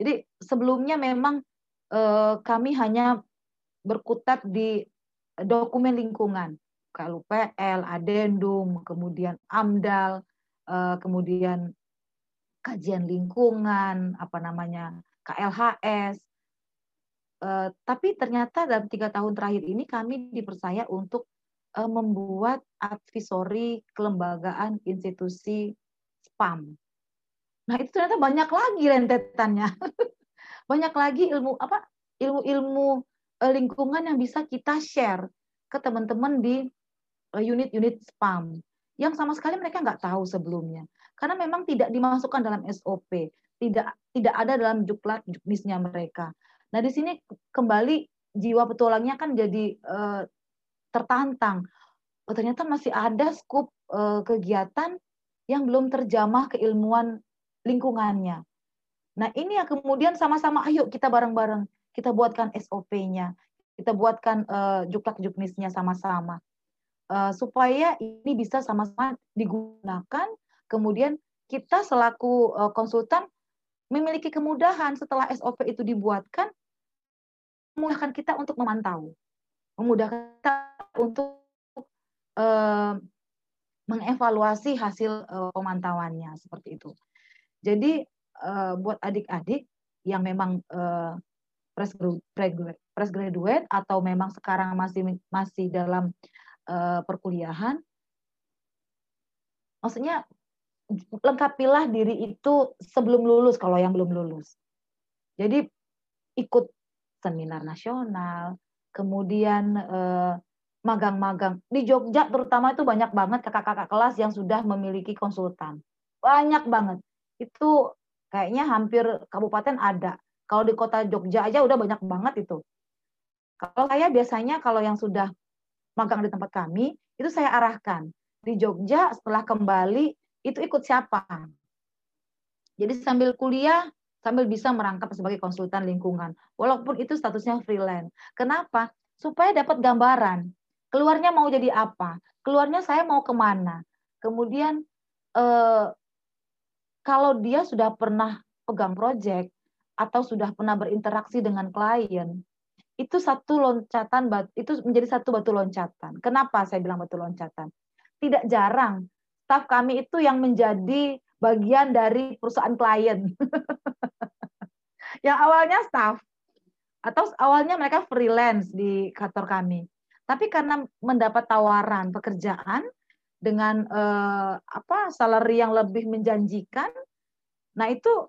Jadi sebelumnya memang uh, kami hanya berkutat di dokumen lingkungan, KLUPL, Adendum, kemudian AMDAL, uh, kemudian kajian lingkungan, apa namanya KLHS, Uh, tapi ternyata dalam tiga tahun terakhir ini kami dipercaya untuk membuat advisory kelembagaan institusi spam. Nah itu ternyata banyak lagi rentetannya, banyak lagi ilmu apa ilmu-ilmu uh, lingkungan yang bisa kita share ke teman-teman di unit-unit spam yang sama sekali mereka nggak tahu sebelumnya karena memang tidak dimasukkan dalam SOP, tidak tidak ada dalam juklat juknisnya mereka. Nah, di sini kembali jiwa petualangnya kan jadi tertantang. Oh, ternyata masih ada skup uh, kegiatan yang belum terjamah keilmuan lingkungannya. Nah, ini yang kemudian sama-sama ayo kita bareng-bareng kita buatkan SOP-nya, kita buatkan uh, juklak juknisnya sama-sama. Uh, supaya ini bisa sama-sama digunakan, kemudian kita selaku uh, konsultan memiliki kemudahan setelah SOP itu dibuatkan, memudahkan kita untuk memantau, memudahkan kita untuk uh, mengevaluasi hasil uh, pemantauannya seperti itu. Jadi uh, buat adik-adik yang memang fresh graduate, graduate atau memang sekarang masih masih dalam uh, perkuliahan, maksudnya lengkapilah diri itu sebelum lulus kalau yang belum lulus. Jadi ikut seminar nasional, kemudian eh, magang-magang. Di Jogja terutama itu banyak banget kakak-kakak kelas yang sudah memiliki konsultan. Banyak banget. Itu kayaknya hampir kabupaten ada. Kalau di kota Jogja aja udah banyak banget itu. Kalau saya biasanya kalau yang sudah magang di tempat kami itu saya arahkan. Di Jogja setelah kembali itu ikut siapa? Jadi sambil kuliah sambil bisa merangkap sebagai konsultan lingkungan walaupun itu statusnya freelance kenapa supaya dapat gambaran keluarnya mau jadi apa, keluarnya saya mau ke mana. Kemudian eh, kalau dia sudah pernah pegang proyek atau sudah pernah berinteraksi dengan klien, itu satu loncatan itu menjadi satu batu loncatan. Kenapa saya bilang batu loncatan? Tidak jarang staf kami itu yang menjadi bagian dari perusahaan klien. yang awalnya staff atau awalnya mereka freelance di kantor kami. Tapi karena mendapat tawaran pekerjaan dengan eh, apa salary yang lebih menjanjikan, nah itu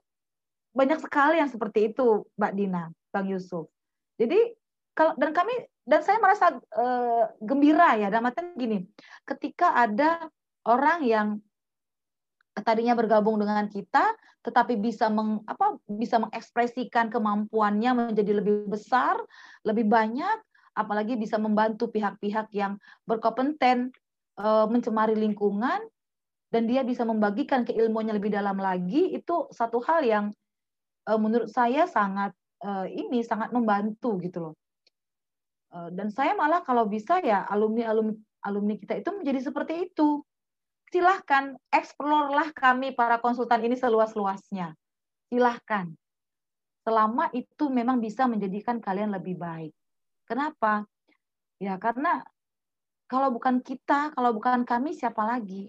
banyak sekali yang seperti itu, Mbak Dina, Bang Yusuf. Jadi kalau dan kami dan saya merasa eh, gembira ya, dalam artian gini, ketika ada orang yang tadinya bergabung dengan kita tetapi bisa meng, apa bisa mengekspresikan kemampuannya menjadi lebih besar, lebih banyak apalagi bisa membantu pihak-pihak yang berkompeten uh, mencemari lingkungan dan dia bisa membagikan keilmuannya lebih dalam lagi itu satu hal yang uh, menurut saya sangat uh, ini sangat membantu gitu loh. Dan saya malah kalau bisa ya alumni alumni alumni kita itu menjadi seperti itu silahkan eksplorlah kami para konsultan ini seluas-luasnya silahkan selama itu memang bisa menjadikan kalian lebih baik Kenapa? Ya karena kalau bukan kita, kalau bukan kami siapa lagi?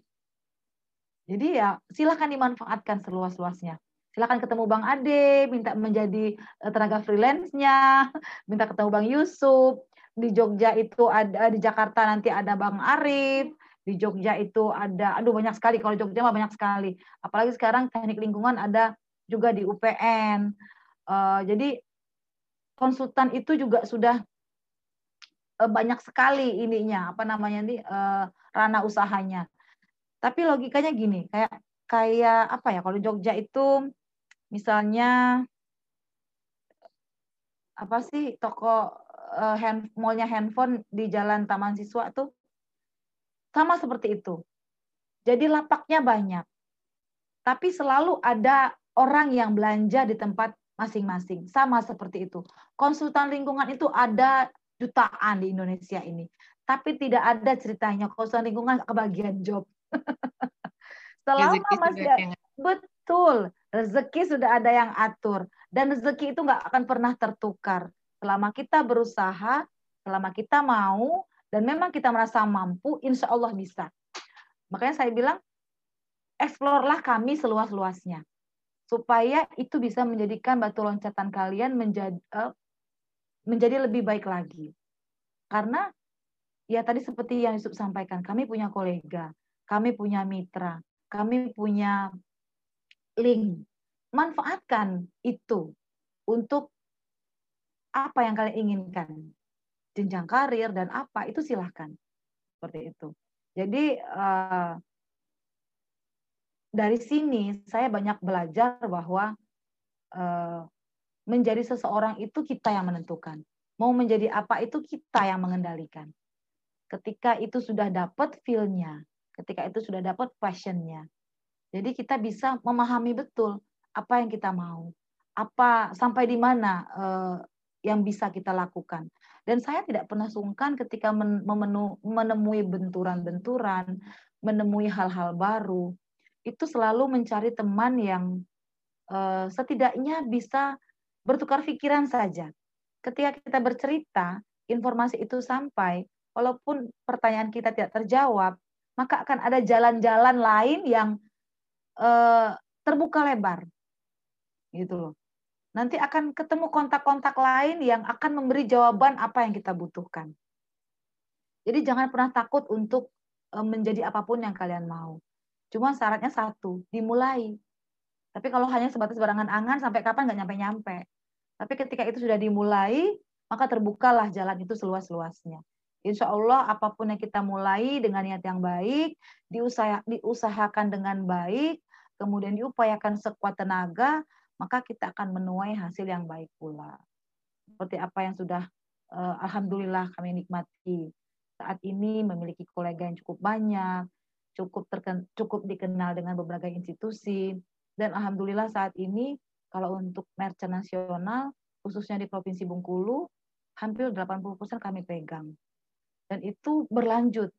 Jadi ya silahkan dimanfaatkan seluas-luasnya. Silahkan ketemu Bang Ade, minta menjadi eh, tenaga freelance-nya, minta ketemu Bang Yusuf. Di Jogja itu ada, di Jakarta nanti ada Bang Arif, di Jogja itu ada, aduh banyak sekali, kalau Jogja mah banyak sekali. Apalagi sekarang teknik lingkungan ada juga di UPN. Uh, eh, jadi konsultan itu juga sudah Eh, banyak sekali ininya apa namanya nih uh, ranah usahanya. Tapi logikanya gini, kayak kayak apa ya kalau Jogja itu misalnya apa sih toko uh, hand, mallnya handphone di Jalan Taman Siswa tuh sama seperti itu. Jadi lapaknya banyak. Tapi selalu ada orang yang belanja di tempat masing-masing. Sama seperti itu. Konsultan lingkungan itu ada jutaan di Indonesia ini. Tapi tidak ada ceritanya konsultan lingkungan kebagian job. Selama rezeki masih ada, betul rezeki sudah ada yang atur dan rezeki itu nggak akan pernah tertukar selama kita berusaha, selama kita mau dan memang kita merasa mampu, insya Allah bisa. Makanya saya bilang, eksplorlah kami seluas-luasnya supaya itu bisa menjadikan batu loncatan kalian menjadi uh, menjadi lebih baik lagi. Karena ya tadi seperti yang Yusuf sampaikan, kami punya kolega, kami punya mitra, kami punya link. Manfaatkan itu untuk apa yang kalian inginkan. Jenjang karir dan apa, itu silahkan. Seperti itu. Jadi uh, dari sini saya banyak belajar bahwa uh, menjadi seseorang itu kita yang menentukan. Mau menjadi apa itu kita yang mengendalikan. Ketika itu sudah dapat feel-nya, ketika itu sudah dapat passion-nya. Jadi kita bisa memahami betul apa yang kita mau, apa sampai di mana uh, yang bisa kita lakukan. Dan saya tidak pernah sungkan ketika menemui benturan-benturan, menemui hal-hal baru. Itu selalu mencari teman yang uh, setidaknya bisa bertukar pikiran saja. Ketika kita bercerita, informasi itu sampai, walaupun pertanyaan kita tidak terjawab, maka akan ada jalan-jalan lain yang eh, terbuka lebar. Gitu loh. Nanti akan ketemu kontak-kontak lain yang akan memberi jawaban apa yang kita butuhkan. Jadi jangan pernah takut untuk eh, menjadi apa pun yang kalian mau. Cuma syaratnya satu, dimulai. Tapi kalau hanya sebatas barangan angan sampai kapan nggak nyampe-nyampe. Tapi ketika itu sudah dimulai, maka terbukalah jalan itu seluas-luasnya. Insya Allah apa pun yang kita mulai dengan niat yang baik, diusaha, diusahakan dengan baik, kemudian diupayakan sekuat tenaga, maka kita akan menuai hasil yang baik pula. Seperti apa yang sudah uh, alhamdulillah kami nikmati. Saat ini memiliki kolega yang cukup banyak, cukup terken, cukup dikenal dengan beberapa institusi dan alhamdulillah saat ini kalau untuk merchant nasional khususnya di Provinsi Bengkulu hampir 80% kami pegang dan itu berlanjut.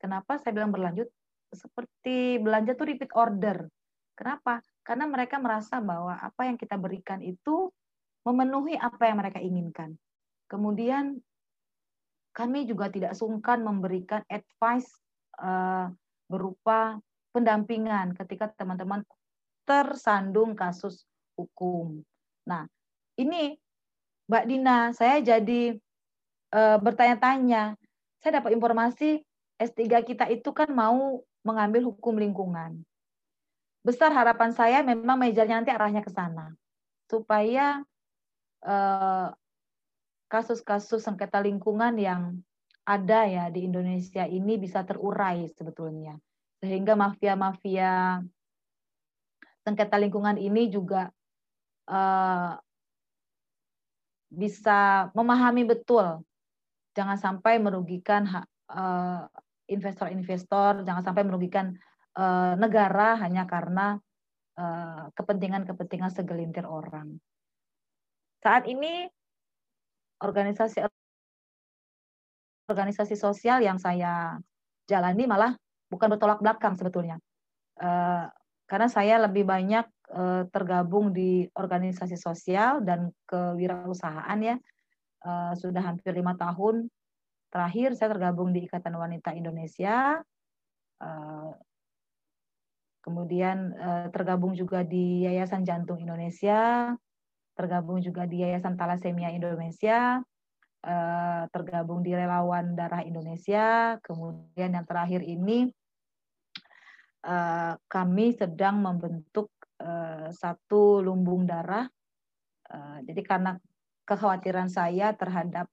Kenapa saya bilang berlanjut? Seperti belanja tuh repeat order. Kenapa? Karena mereka merasa bahwa apa yang kita berikan itu memenuhi apa yang mereka inginkan. Kemudian kami juga tidak sungkan memberikan advice uh, berupa pendampingan ketika teman-teman tersandung kasus hukum. Nah, ini Mbak Dina, saya jadi uh, bertanya-tanya, saya dapat informasi S3 kita itu kan mau mengambil hukum lingkungan. Besar harapan saya memang mejarnya nanti arahnya ke sana. Supaya eh, kasus-kasus sengketa lingkungan yang ada ya di Indonesia ini bisa terurai sebetulnya. Sehingga mafia-mafia sengketa lingkungan ini juga uh, bisa memahami betul jangan sampai merugikan eh, investor-investor, jangan sampai merugikan eh, negara hanya karena eh, kepentingan-kepentingan segelintir orang. Saat ini organisasi organisasi sosial yang saya jalani malah bukan bertolak belakang sebetulnya. Karena saya lebih banyak tergabung di organisasi sosial dan kewirausahaan ya sudah hampir lima tahun terakhir saya tergabung di Ikatan Wanita Indonesia. Kemudian uh, tergabung juga di Yayasan Jantung Indonesia, tergabung juga di Yayasan Talasemia Indonesia, uh, tergabung di Relawan Darah Indonesia, kemudian yang terakhir ini uh, kami sedang membentuk satu lumbung darah. Jadi karena kekhawatiran saya terhadap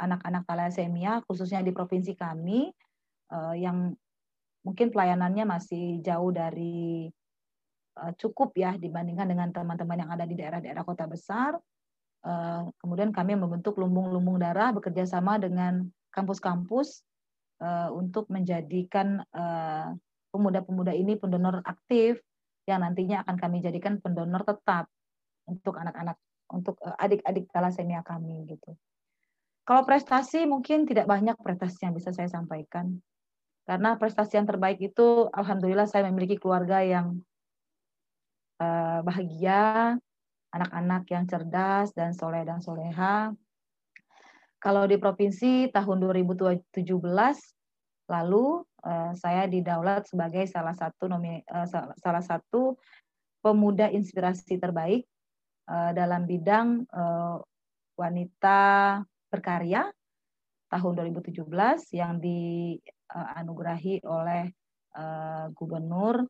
anak-anak thalassemia khususnya di provinsi kami yang mungkin pelayanannya masih jauh dari uh, cukup ya dibandingkan dengan teman-teman yang ada di daerah-daerah kota besar. Uh, kemudian kami membentuk lumbung-lumbung darah bekerja sama dengan kampus-kampus uh, untuk menjadikan pemuda-pemuda ini pendonor aktif yang nantinya akan kami jadikan pendonor tetap untuk anak-anak untuk eh, adik-adik thalassemia kami gitu. Kalau prestasi mungkin tidak banyak prestasi yang bisa saya sampaikan. Karena prestasi yang terbaik itu alhamdulillah saya memiliki keluarga yang uh, bahagia, anak-anak yang cerdas dan soleh dan soleha. Kalau di provinsi tahun 2017 lalu uh, saya didaulat sebagai salah satu nomi, uh, salah satu pemuda inspirasi terbaik Eh, dalam bidang wanita berkarya tahun 2017 yang dianugerahi oleh uh, gubernur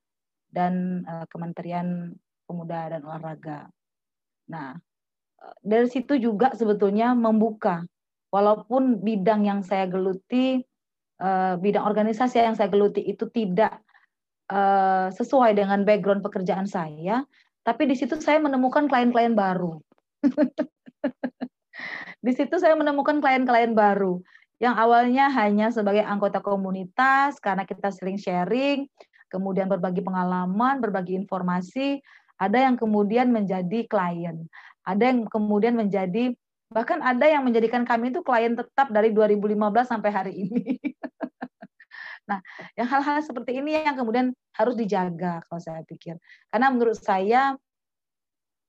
dan uh, Kementerian Pemuda dan Olahraga. Nah, dari situ juga sebetulnya membuka walaupun bidang yang saya geluti bidang organisasi yang saya geluti itu tidak sesuai dengan background pekerjaan saya, tapi di situ saya menemukan klien-klien baru. di situ saya menemukan klien-klien baru yang awalnya hanya sebagai anggota komunitas karena kita sering sharing, kemudian berbagi pengalaman, berbagi informasi, ada yang kemudian menjadi klien, ada yang kemudian menjadi bahkan ada yang menjadikan kami itu klien tetap dari 2015 sampai hari ini. Nah, yang hal-hal seperti ini yang kemudian harus dijaga kalau saya pikir. Karena menurut saya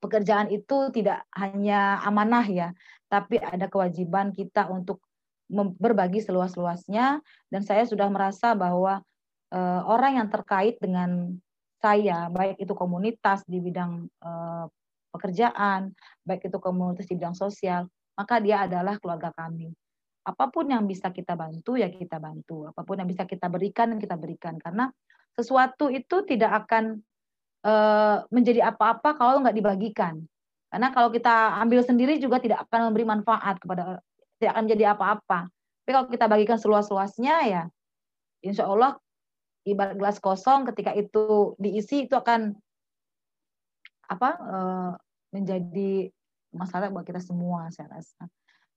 pekerjaan itu tidak hanya amanah ya, tapi ada kewajiban kita untuk berbagi seluas-luasnya dan saya sudah merasa bahwa uh, orang yang terkait dengan saya, baik itu komunitas di bidang uh, pekerjaan, baik itu komunitas di bidang sosial, maka dia adalah keluarga kami. Apa pun yang bisa kita bantu ya kita bantu. Apa pun yang bisa kita berikan kita berikan. Karena sesuatu itu tidak akan uh, menjadi apa-apa kalau nggak dibagikan. Karena kalau kita ambil sendiri juga tidak akan memberi manfaat kepada tidak akan menjadi apa-apa. Tapi kalau kita bagikan seluas-luasnya ya, insya Allah ibarat gelas kosong ketika itu diisi itu akan apa eh, menjadi masalah buat kita semua saya rasa.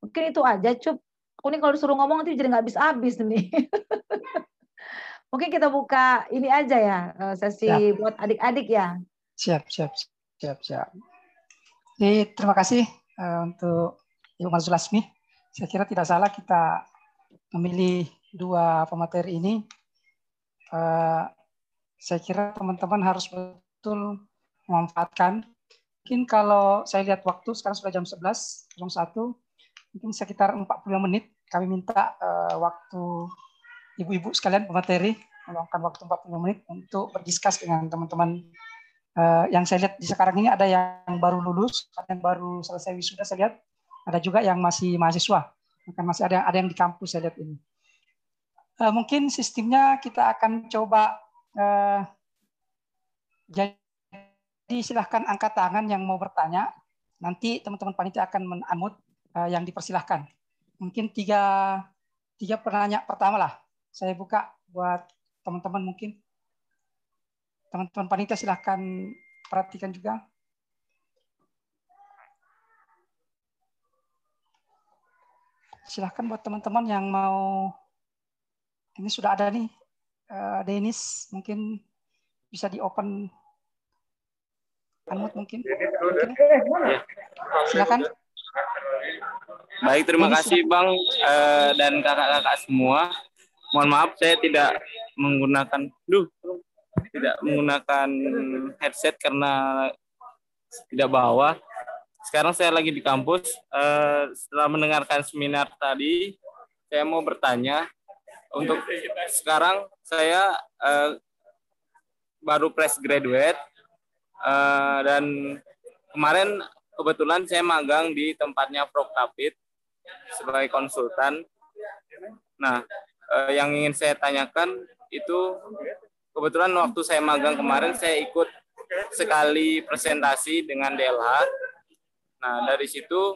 Mungkin itu aja cup. Aku nih kalau disuruh ngomong nanti jadi nggak habis-habis nih. Mungkin kita buka ini aja ya eh, sesi ya. buat adik-adik ya. Siap, siap, siap, siap. Jadi terima kasih uh, untuk Ibu Marzul Lasmi. Saya kira tidak salah kita memilih dua pemateri ini. Uh, saya kira teman-teman harus betul memanfaatkan. Mungkin kalau saya lihat waktu sekarang sudah jam 11.01, mungkin sekitar 40 menit kami minta uh, waktu ibu-ibu sekalian pemateri meluangkan waktu 40 menit untuk berdiskus dengan teman-teman uh, yang saya lihat di sekarang ini ada yang baru lulus, ada yang baru selesai wisuda saya lihat, ada juga yang masih mahasiswa, maka masih ada ada yang di kampus saya lihat ini. Uh, mungkin sistemnya kita akan coba uh, jadi silahkan angkat tangan yang mau bertanya. Nanti teman-teman panitia akan menamut uh, yang dipersilahkan. Mungkin tiga tiga penanya pertama lah. Saya buka buat teman-teman mungkin Teman-teman panitia silahkan perhatikan juga. Silahkan buat teman-teman yang mau, ini sudah ada nih, uh, Denis, mungkin bisa di open unmute mungkin. mungkin. Silakan. Baik, terima Denis, kasih Bang uh, dan kakak-kakak semua. Mohon maaf saya tidak menggunakan, duh, tidak menggunakan headset karena tidak bawa. Sekarang saya lagi di kampus. Uh, setelah mendengarkan seminar tadi, saya mau bertanya. Untuk sekarang saya uh, baru fresh graduate uh, dan kemarin kebetulan saya magang di tempatnya Prof. Kapit sebagai konsultan. Nah, yang ingin saya tanyakan itu kebetulan waktu saya magang kemarin saya ikut sekali presentasi dengan DLH. Nah, dari situ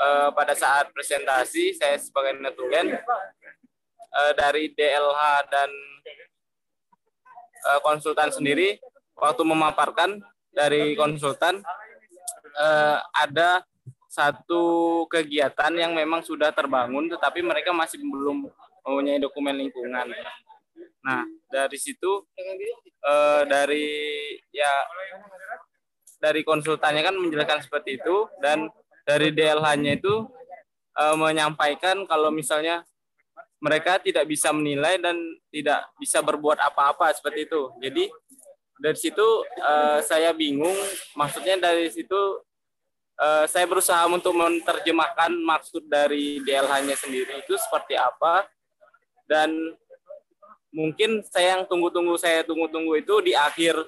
eh, pada saat presentasi saya sebagai netulen eh, dari DLH dan eh, konsultan sendiri waktu memaparkan dari konsultan eh, ada satu kegiatan yang memang sudah terbangun tetapi mereka masih belum mempunyai dokumen lingkungan. Nah, dari situ eh, dari ya dari konsultannya kan menjelaskan seperti itu dan dari DLH-nya itu eh, menyampaikan kalau misalnya mereka tidak bisa menilai dan tidak bisa berbuat apa-apa seperti itu. Jadi dari situ eh, saya bingung, maksudnya dari situ eh, saya berusaha untuk menerjemahkan maksud dari DLH-nya sendiri itu seperti apa dan mungkin saya yang tunggu-tunggu saya tunggu-tunggu itu di akhir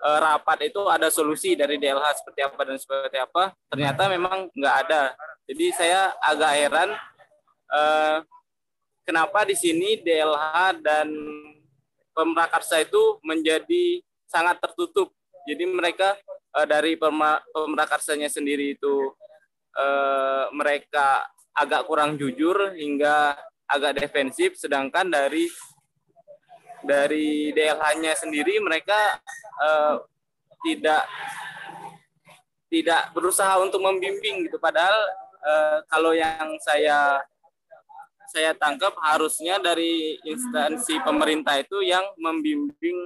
rapat itu ada solusi dari DLH seperti apa dan seperti apa. Ternyata memang nggak ada. Jadi saya agak heran uh, kenapa di sini DLH dan pemrakarsa itu menjadi sangat tertutup. Jadi mereka uh, dari pemrakarsanya sendiri itu uh, mereka agak kurang jujur hingga agak defensif sedangkan dari dari DLH-nya sendiri mereka uh, tidak tidak berusaha untuk membimbing gitu. Padahal uh, kalau yang saya saya tangkap harusnya dari instansi pemerintah itu yang membimbing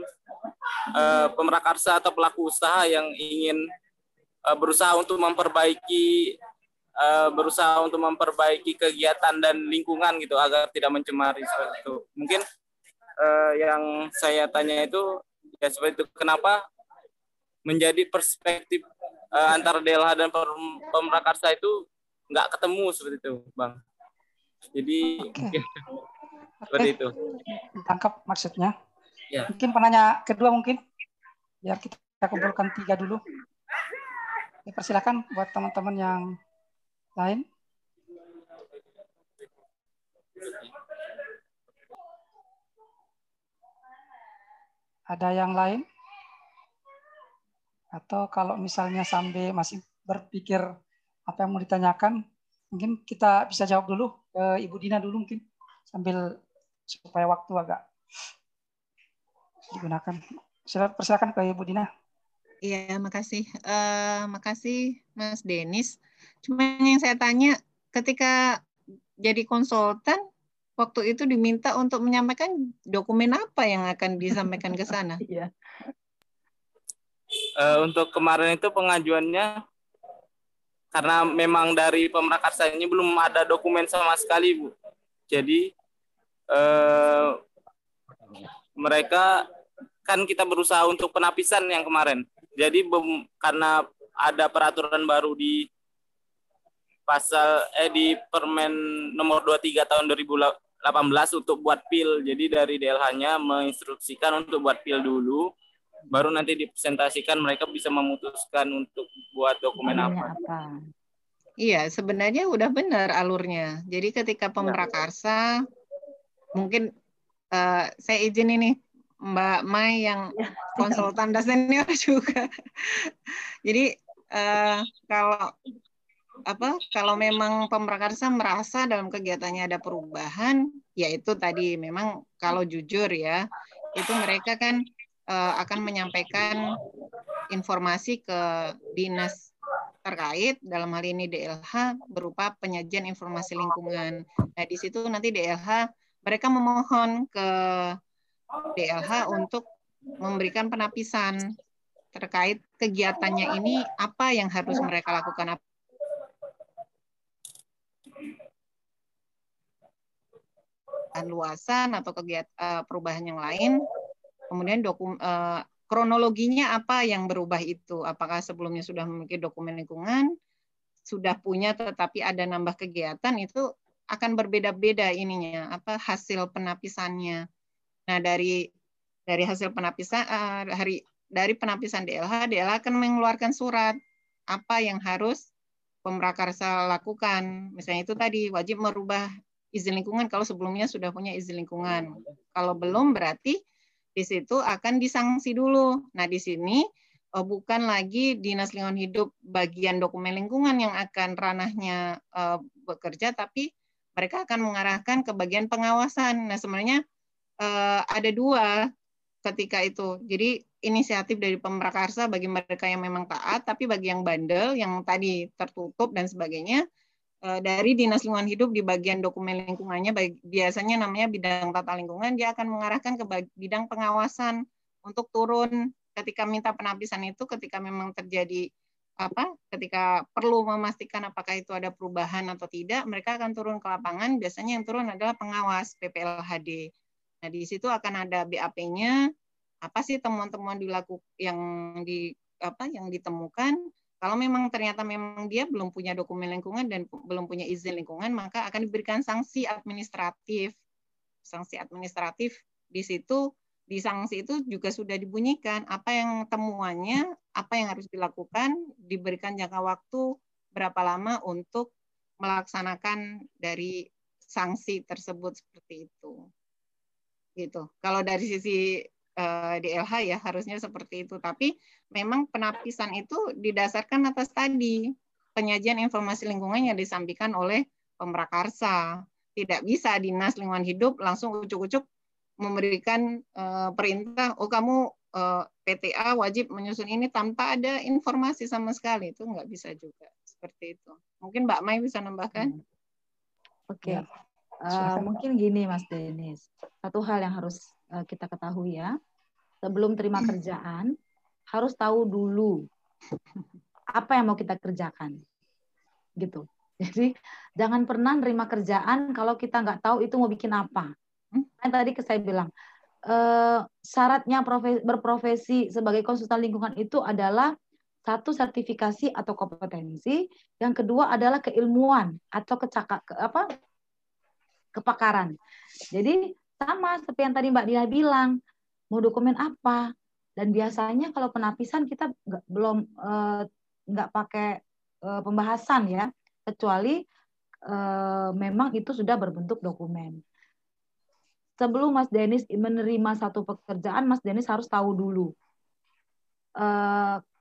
uh, pemrakarsa atau pelaku usaha yang ingin uh, berusaha untuk memperbaiki uh, berusaha untuk memperbaiki kegiatan dan lingkungan gitu agar tidak mencemari seperti itu. Mungkin uh, yang saya tanya itu ya seperti itu kenapa menjadi perspektif uh, antara DLH dan pemrakarsa itu nggak ketemu seperti itu bang jadi okay. seperti okay. itu tangkap maksudnya ya. mungkin penanya kedua mungkin biar kita kumpulkan tiga dulu ya, persilakan buat teman-teman yang lain Ada yang lain? Atau kalau misalnya sampai masih berpikir apa yang mau ditanyakan. Mungkin kita bisa jawab dulu ke Ibu Dina dulu mungkin sambil supaya waktu agak digunakan. Silakan ke Ibu Dina. Iya, makasih. Uh, makasih Mas Denis. Cuma yang saya tanya, ketika jadi konsultan, waktu itu diminta untuk menyampaikan dokumen apa yang akan disampaikan ke sana? Iya. Uh, untuk kemarin itu pengajuannya karena memang dari pemrakarsa ini belum ada dokumen sama sekali, Bu. Jadi uh, mereka kan kita berusaha untuk penapisan yang kemarin. Jadi bem, karena ada peraturan baru di pasal eh di Permen nomor 23 tahun 2018 untuk buat pil. Jadi dari DLH-nya menginstruksikan untuk buat pil dulu baru nanti dipresentasikan mereka bisa memutuskan untuk buat dokumen apa. apa. Iya, sebenarnya udah benar alurnya. Jadi ketika pemrakarsa mungkin uh, saya izin ini Mbak Mai yang ya, konsultan dan senior juga. Jadi uh, kalau apa kalau memang pemrakarsa merasa dalam kegiatannya ada perubahan, yaitu tadi memang kalau jujur ya, itu mereka kan uh, akan menyampaikan informasi ke dinas terkait dalam hal ini DLH berupa penyajian informasi lingkungan. Nah, di situ nanti DLH mereka memohon ke DLH untuk memberikan penapisan terkait kegiatannya ini apa yang harus mereka lakukan luasan atau kegiatan uh, perubahan yang lain kemudian dokum uh, kronologinya apa yang berubah itu apakah sebelumnya sudah memiliki dokumen lingkungan sudah punya tetapi ada nambah kegiatan itu akan berbeda-beda ininya apa hasil penapisannya Nah, dari dari hasil penapisan uh, hari dari penapisan DLH, DLH akan mengeluarkan surat apa yang harus pemrakarsa lakukan. Misalnya itu tadi wajib merubah izin lingkungan kalau sebelumnya sudah punya izin lingkungan. Kalau belum berarti di situ akan disanksi dulu. Nah, di sini oh, bukan lagi Dinas Lingkungan Hidup bagian dokumen lingkungan yang akan ranahnya uh, bekerja, tapi mereka akan mengarahkan ke bagian pengawasan. Nah, sebenarnya uh, ada dua ketika itu. Jadi inisiatif dari pemrakarsa bagi mereka yang memang taat, tapi bagi yang bandel, yang tadi tertutup dan sebagainya, dari Dinas Lingkungan Hidup di bagian dokumen lingkungannya, biasanya namanya bidang tata lingkungan, dia akan mengarahkan ke bidang pengawasan untuk turun ketika minta penapisan itu, ketika memang terjadi apa ketika perlu memastikan apakah itu ada perubahan atau tidak mereka akan turun ke lapangan biasanya yang turun adalah pengawas PPLHD Nah, di situ akan ada BAP-nya, apa sih temuan-temuan dilakukan yang di apa yang ditemukan. Kalau memang ternyata memang dia belum punya dokumen lingkungan dan belum punya izin lingkungan, maka akan diberikan sanksi administratif. Sanksi administratif di situ di sanksi itu juga sudah dibunyikan apa yang temuannya, apa yang harus dilakukan, diberikan jangka waktu berapa lama untuk melaksanakan dari sanksi tersebut seperti itu gitu. Kalau dari sisi uh, eh, DLH ya harusnya seperti itu. Tapi memang penapisan itu didasarkan atas tadi penyajian informasi lingkungan yang disampaikan oleh pemrakarsa. Tidak bisa dinas lingkungan hidup langsung ucuk-ucuk memberikan uh, perintah, oh kamu uh, eh, PTA wajib menyusun ini tanpa ada informasi sama sekali itu nggak bisa juga seperti itu. Mungkin Mbak Mai bisa nambahkan? Oke. Okay. Ya. Uh, mungkin gini Mas Denis, satu hal yang harus kita ketahui ya, sebelum terima kerjaan harus tahu dulu apa yang mau kita kerjakan, gitu. Jadi jangan pernah terima kerjaan kalau kita nggak tahu itu mau bikin apa. Kan tadi saya bilang uh, syaratnya profesi, berprofesi sebagai konsultan lingkungan itu adalah satu sertifikasi atau kompetensi, yang kedua adalah keilmuan atau kecakap ke, apa kepakaran. Jadi sama seperti yang tadi Mbak Dia bilang, mau dokumen apa? Dan biasanya kalau penapisan kita nggak, belum eh, nggak pakai eh, pembahasan ya, kecuali eh, memang itu sudah berbentuk dokumen. Sebelum Mas Denis menerima satu pekerjaan, Mas Denis harus tahu dulu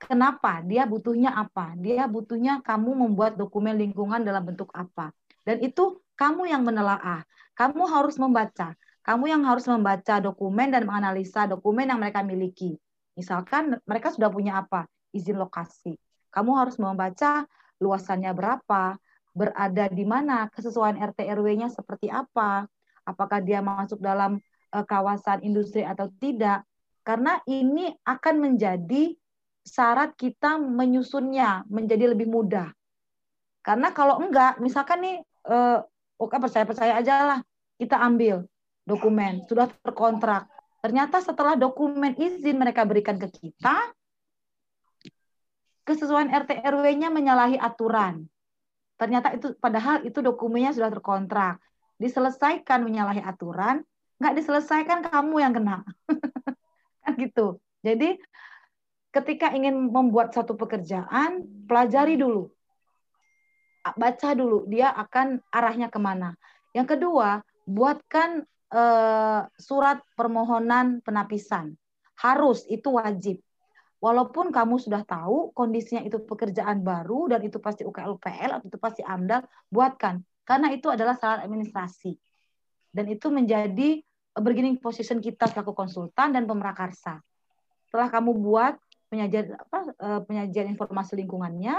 kenapa dia butuhnya apa? Dia butuhnya kamu membuat dokumen lingkungan dalam bentuk apa? Dan itu kamu yang menelaah. Kamu harus membaca kamu yang harus membaca dokumen dan menganalisa dokumen yang mereka miliki. Misalkan mereka sudah punya apa? Izin lokasi. Kamu harus membaca luasannya berapa berada di mana kesesuaian RT RW-nya seperti apa apakah dia masuk dalam uh, kawasan industri atau tidak. Karena ini akan menjadi syarat kita menyusunnya menjadi lebih mudah. Karena kalau enggak, misalkan nih, eh, oke percaya percaya aja lah, kita ambil dokumen sudah terkontrak. Ternyata setelah dokumen izin mereka berikan ke kita, kesesuaian RT RW-nya menyalahi aturan. Ternyata itu padahal itu dokumennya sudah terkontrak. Diselesaikan menyalahi aturan, nggak diselesaikan kamu yang kena. kan gitu. Jadi ketika ingin membuat satu pekerjaan, pelajari dulu. Baca dulu, dia akan arahnya ke mana. Yang kedua, buatkan eh, surat permohonan penapisan. Harus, itu wajib. Walaupun kamu sudah tahu kondisinya itu pekerjaan baru dan itu pasti UKL UPL atau itu pasti AMDAL, buatkan. Karena itu adalah syarat administrasi. Dan itu menjadi beginning position kita selaku konsultan dan pemrakarsa. Setelah kamu buat penyajian apa eh, penyajian informasi lingkungannya,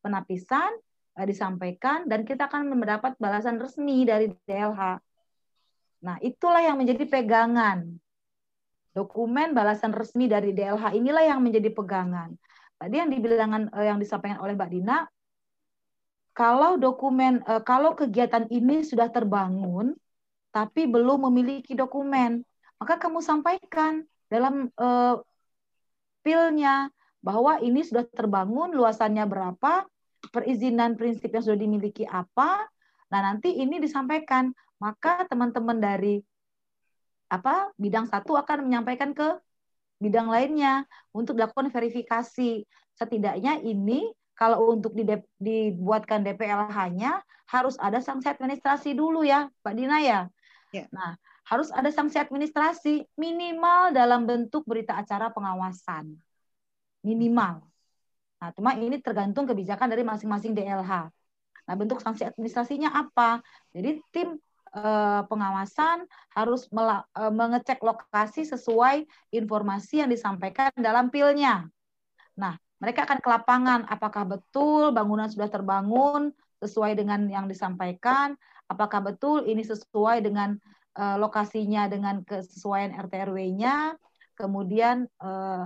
penapisan eh, disampaikan dan kita akan mendapat balasan resmi dari DLH. Nah, itulah yang menjadi pegangan. Dokumen balasan resmi dari DLH inilah yang menjadi pegangan. Tadi yang dibilangan eh, yang disampaikan oleh Mbak Dina, kalau dokumen kalau kegiatan ini sudah terbangun, tapi belum memiliki dokumen, maka kamu sampaikan dalam uh, pilnya bahwa ini sudah terbangun, luasannya berapa, perizinan prinsip yang sudah dimiliki apa. Nah, nanti ini disampaikan, maka teman-teman dari apa bidang satu akan menyampaikan ke bidang lainnya untuk dilakukan verifikasi. Setidaknya ini kalau untuk dibuatkan DPLH-nya harus ada sanksi administrasi dulu ya, Pak Dina ya. Ya. Nah, harus ada sanksi administrasi minimal dalam bentuk berita acara pengawasan. Minimal. Nah, cuma ini tergantung kebijakan dari masing-masing DLH. Nah, bentuk sanksi administrasinya apa? Jadi tim pengawasan harus eh, mengecek lokasi sesuai informasi yang disampaikan dalam pilnya. Nah, mereka akan ke lapangan apakah betul bangunan sudah terbangun sesuai dengan yang disampaikan apakah betul ini sesuai dengan uh, lokasinya dengan kesesuaian RT RW-nya. Kemudian uh,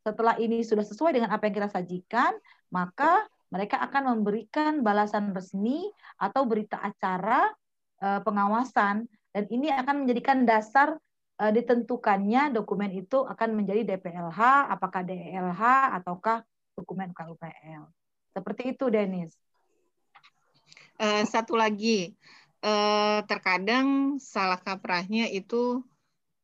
setelah ini sudah sesuai dengan apa yang kita sajikan, maka mereka akan memberikan balasan resmi atau berita acara pengawasan dan ini akan menjadikan dasar uh, ditentukannya dokumen itu akan menjadi DPLH, apakah DLH ataukah dokumen KUPL. Seperti itu, Denis. Uh, satu lagi, uh, terkadang salah kaprahnya itu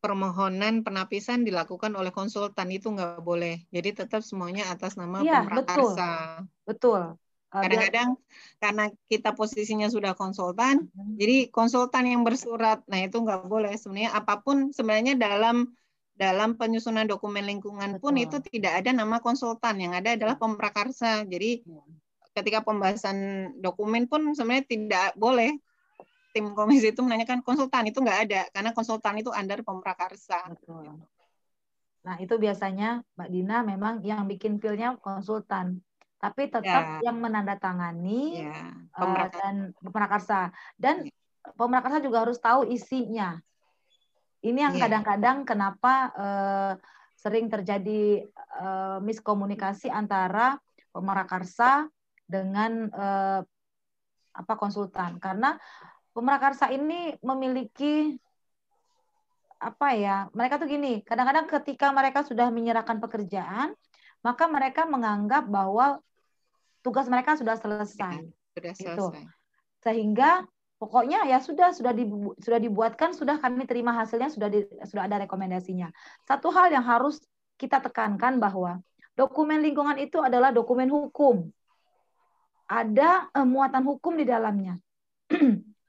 permohonan penapisan dilakukan oleh konsultan itu nggak boleh. Jadi tetap semuanya atas nama ya, pemrakarsa. Betul. betul. Kadang-kadang karena kita posisinya sudah konsultan, hmm. jadi konsultan yang bersurat, nah itu nggak boleh. Sebenarnya apa pun sebenarnya dalam dalam penyusunan dokumen lingkungan pun itu tidak ada nama konsultan, yang ada adalah pemrakarsa. Jadi iya ketika pembahasan dokumen pun sebenarnya tidak boleh tim komisi itu menanyakan konsultan itu nggak ada karena konsultan itu under pemrakarsa. Betul. Nah itu biasanya Mbak Dina memang yang bikin pilnya konsultan, tapi tetap ya. yang menandatangani ya. Uh, dan pemrakarsa dan ya. pemrakarsa juga harus tahu isinya. Ini yang ya. kadang-kadang ya. kenapa uh, sering terjadi uh, miskomunikasi antara pemrakarsa dengan uh, apa konsultan karena pemrakarsa ini memiliki apa ya mereka tuh gini kadang-kadang ketika mereka sudah menyerahkan pekerjaan maka mereka menganggap bahwa tugas mereka sudah selesai sudah gitu. selesai sehingga pokoknya ya sudah sudah dibu sudah dibuatkan sudah kami terima hasilnya sudah di, sudah ada rekomendasinya satu hal yang harus kita tekankan bahwa dokumen lingkungan itu adalah dokumen hukum ada uh, muatan hukum di dalamnya.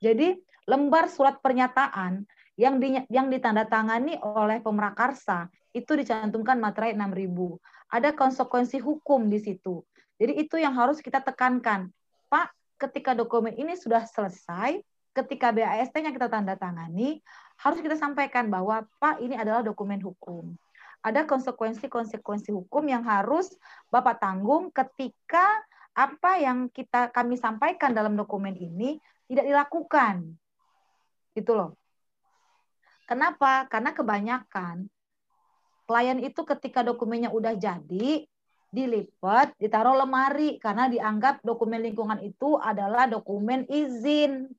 Jadi lembar surat pernyataan yang di, yang ditandatangani oleh pemrakarsa itu dicantumkan materai 6000. Ada konsekuensi hukum di situ. Jadi itu yang harus kita tekankan. Pak, ketika dokumen ini sudah selesai, ketika BAST-nya kita tanda tangani, harus kita sampaikan bahwa Pak ini adalah dokumen hukum. Ada konsekuensi-konsekuensi hukum yang harus Bapak tanggung ketika apa yang kita kami sampaikan dalam dokumen ini tidak dilakukan. Gitu loh. Kenapa? Karena kebanyakan klien itu ketika dokumennya udah jadi, dilipat, ditaruh lemari karena dianggap dokumen lingkungan itu adalah dokumen izin.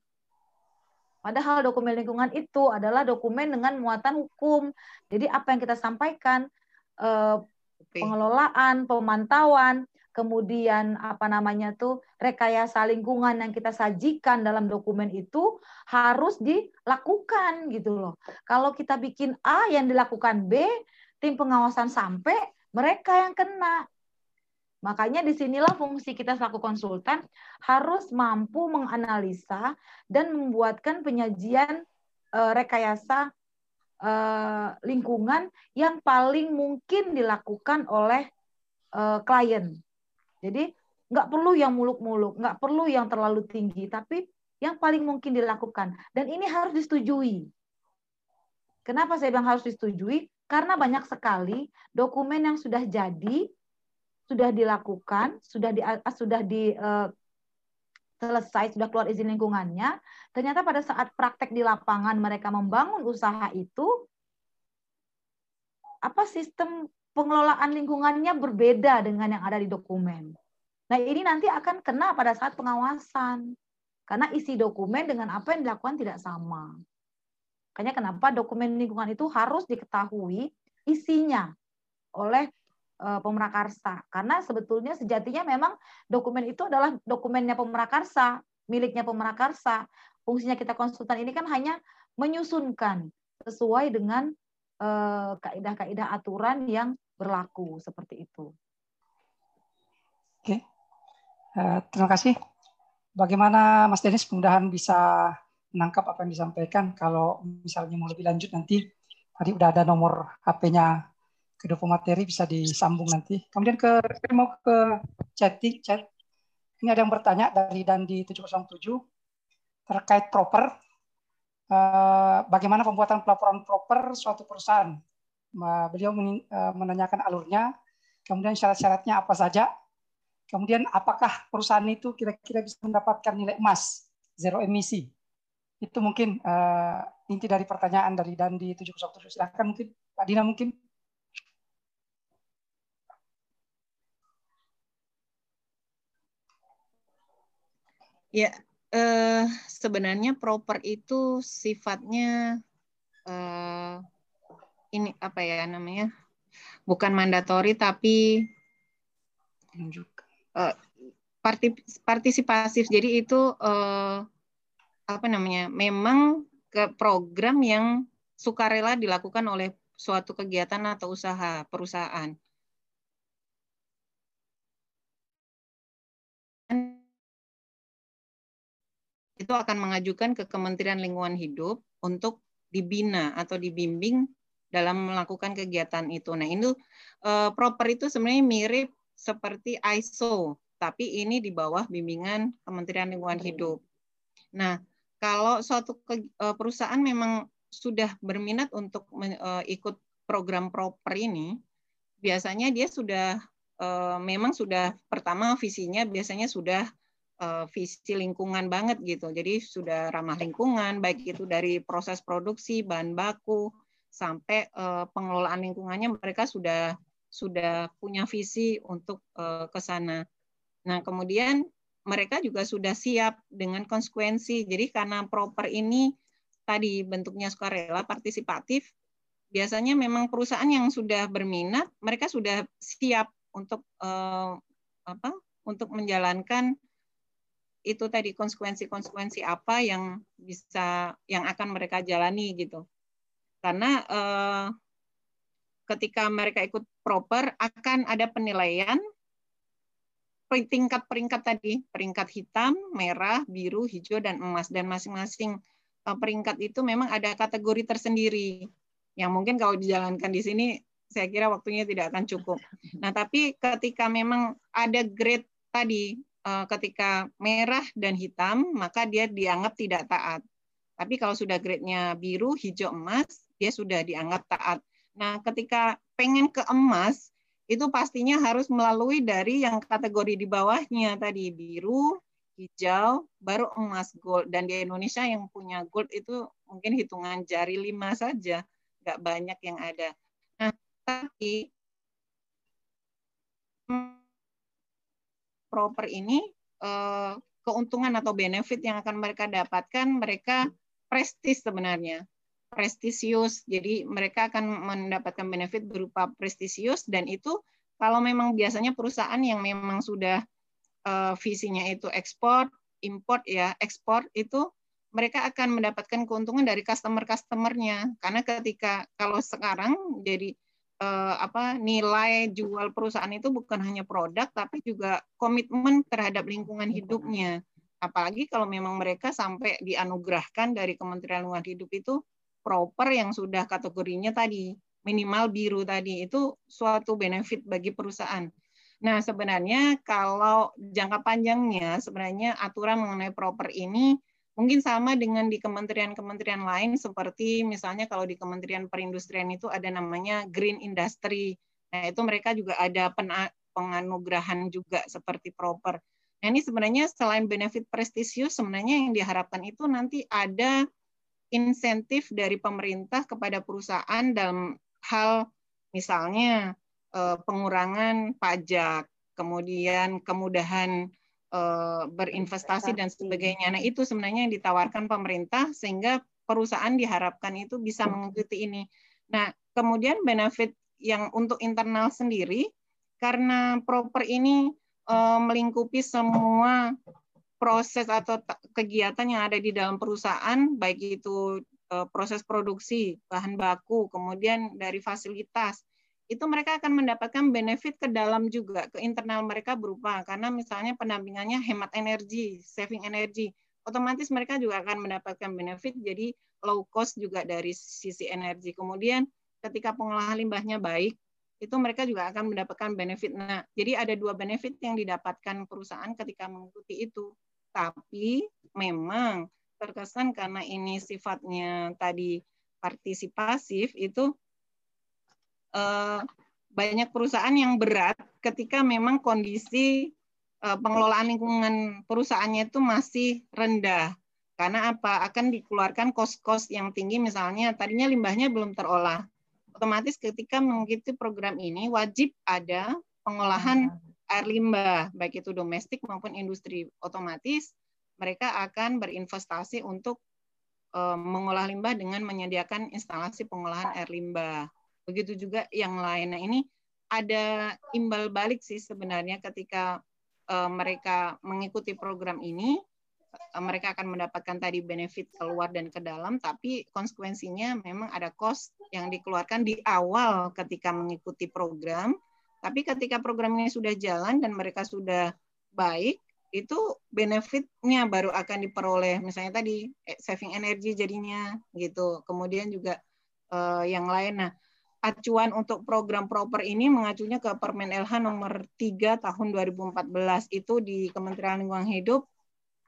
Padahal dokumen lingkungan itu adalah dokumen dengan muatan hukum. Jadi apa yang kita sampaikan eh, pengelolaan, pemantauan, kemudian apa namanya tuh rekayasa lingkungan yang kita sajikan dalam dokumen itu harus dilakukan gitu loh. Kalau kita bikin A yang dilakukan B, tim pengawasan sampai mereka yang kena. Makanya di sinilah fungsi kita selaku konsultan harus mampu menganalisa dan membuatkan penyajian e, rekayasa e, lingkungan yang paling mungkin dilakukan oleh e, klien. Jadi nggak perlu yang muluk-muluk, nggak perlu yang terlalu tinggi, tapi yang paling mungkin dilakukan. Dan ini harus disetujui. Kenapa saya bilang harus disetujui? Karena banyak sekali dokumen yang sudah jadi, sudah dilakukan, sudah di sudah di uh, selesai, sudah keluar izin lingkungannya, ternyata pada saat praktek di lapangan mereka membangun usaha itu apa sistem pengelolaan lingkungannya berbeda dengan yang ada di dokumen. Nah, ini nanti akan kena pada saat pengawasan. Karena isi dokumen dengan apa yang dilakukan tidak sama. Makanya kenapa dokumen lingkungan itu harus diketahui isinya oleh pemrakarsa. Karena sebetulnya sejatinya memang dokumen itu adalah dokumennya pemrakarsa, miliknya pemrakarsa. Fungsinya kita konsultan ini kan hanya menyusunkan sesuai dengan eh, kaidah-kaidah aturan yang berlaku seperti itu. Oke, uh, terima kasih. Bagaimana Mas Denis mudah-mudahan bisa menangkap apa yang disampaikan. Kalau misalnya mau lebih lanjut nanti tadi udah ada nomor HP-nya kedua materi bisa disambung nanti. Kemudian ke mau ke chatting chat. Ini ada yang bertanya dari Dandi 707 terkait proper. Uh, bagaimana pembuatan pelaporan proper suatu perusahaan? beliau eh, menanyakan alurnya, kemudian syarat-syaratnya apa saja, kemudian apakah perusahaan itu kira-kira bisa mendapatkan nilai emas, zero emisi. Itu mungkin uh, inti dari pertanyaan dari Dandi 707. Silahkan mungkin Pak Dina mungkin. Ya, eh, sebenarnya proper itu sifatnya eh, ini apa ya namanya? Bukan mandatori tapi uh, partisipatif. Jadi itu uh, apa namanya? Memang ke program yang sukarela dilakukan oleh suatu kegiatan atau usaha perusahaan itu akan mengajukan ke Kementerian Lingkungan Hidup untuk dibina atau dibimbing dalam melakukan kegiatan itu. Nah, ini uh, proper itu sebenarnya mirip seperti ISO, tapi ini di bawah bimbingan Kementerian Lingkungan Hidup. Nah, kalau suatu ke, uh, perusahaan memang sudah berminat untuk uh, ikut program proper ini, biasanya dia sudah uh, memang sudah pertama visinya biasanya sudah uh, visi lingkungan banget gitu. Jadi sudah ramah lingkungan, baik itu dari proses produksi, bahan baku, sampai uh, pengelolaan lingkungannya mereka sudah sudah punya visi untuk uh, ke sana. Nah, kemudian mereka juga sudah siap dengan konsekuensi. Jadi karena proper ini tadi bentuknya sukarela partisipatif, biasanya memang perusahaan yang sudah berminat, mereka sudah siap untuk uh, apa? Untuk menjalankan itu tadi konsekuensi-konsekuensi apa yang bisa yang akan mereka jalani gitu. Karena eh, ketika mereka ikut proper akan ada penilaian tingkat peringkat tadi. Peringkat hitam, merah, biru, hijau dan emas. Dan masing-masing uh, peringkat itu memang ada kategori tersendiri. Yang mungkin kalau dijalankan di sini saya kira waktunya tidak akan cukup. Nah, tapi ketika memang ada grade tadi ketika merah dan hitam maka dia dianggap tidak taat. Tapi kalau sudah grade-nya biru, hijau, emas, dia sudah dianggap taat. Nah, ketika pengen ke emas itu pastinya harus melalui dari yang kategori di bawahnya tadi biru, hijau, baru emas gold. Dan di Indonesia yang punya gold itu mungkin hitungan jari lima saja, nggak banyak yang ada. Nah, tapi proper ini eh, keuntungan atau benefit yang akan mereka dapatkan, mereka prestis sebenarnya prestisius. Jadi mereka akan mendapatkan benefit berupa prestisius dan itu kalau memang biasanya perusahaan yang memang sudah uh, visinya itu ekspor, import ya, ekspor itu mereka akan mendapatkan keuntungan dari customer-customernya. Karena ketika kalau sekarang jadi uh, apa nilai jual perusahaan itu bukan hanya produk tapi juga komitmen terhadap lingkungan hidupnya. Apalagi kalau memang mereka sampai dianugerahkan dari Kementerian Lingkungan Hidup itu proper yang sudah kategorinya tadi minimal biru tadi itu suatu benefit bagi perusahaan. Nah, sebenarnya kalau jangka panjangnya sebenarnya aturan mengenai proper ini mungkin sama dengan di kementerian-kementerian lain seperti misalnya kalau di Kementerian Perindustrian itu ada namanya green industry. Nah, itu mereka juga ada penganugerahan juga seperti proper. Nah, ini sebenarnya selain benefit prestisius sebenarnya yang diharapkan itu nanti ada insentif dari pemerintah kepada perusahaan dalam hal misalnya eh, pengurangan pajak, kemudian kemudahan eh, berinvestasi dan sebagainya. Nah, itu sebenarnya yang ditawarkan pemerintah sehingga perusahaan diharapkan itu bisa mengikuti ini. Nah, kemudian benefit yang untuk internal sendiri karena proper ini eh, melingkupi semua proses atau kegiatan yang ada di dalam perusahaan, baik itu Eh, proses produksi bahan baku, kemudian dari fasilitas, itu mereka akan mendapatkan benefit ke dalam juga ke internal mereka berupa karena misalnya pendampingannya hemat energi, saving energi, otomatis mereka juga akan mendapatkan benefit jadi low cost juga dari sisi energi. Kemudian ketika pengolahan limbahnya baik, itu mereka juga akan mendapatkan benefit. Nah, jadi ada dua benefit yang didapatkan perusahaan ketika mengikuti itu. Tapi memang terkesan karena ini sifatnya tadi partisipasif itu eh, banyak perusahaan yang berat ketika memang kondisi eh, pengelolaan lingkungan perusahaannya itu masih rendah. Karena apa? Akan dikeluarkan kos-kos yang tinggi misalnya tadinya limbahnya belum terolah. Otomatis ketika mengikuti program ini wajib ada pengolahan air limbah baik itu domestik maupun industri. Otomatis mereka akan berinvestasi untuk uh, mengolah limbah dengan menyediakan instalasi pengolahan air limbah. Begitu juga yang lain. Nah, ini ada imbal balik sih sebenarnya ketika uh, mereka mengikuti program ini, uh, mereka akan mendapatkan tadi benefit keluar dan ke dalam, tapi konsekuensinya memang ada cost yang dikeluarkan di awal ketika mengikuti program. Tapi ketika program ini sudah jalan dan mereka sudah baik, itu benefitnya baru akan diperoleh misalnya tadi eh, saving energi jadinya gitu kemudian juga uh, yang lain nah acuan untuk program proper ini mengacunya ke Permen LH nomor 3 tahun 2014 itu di Kementerian Lingkungan Hidup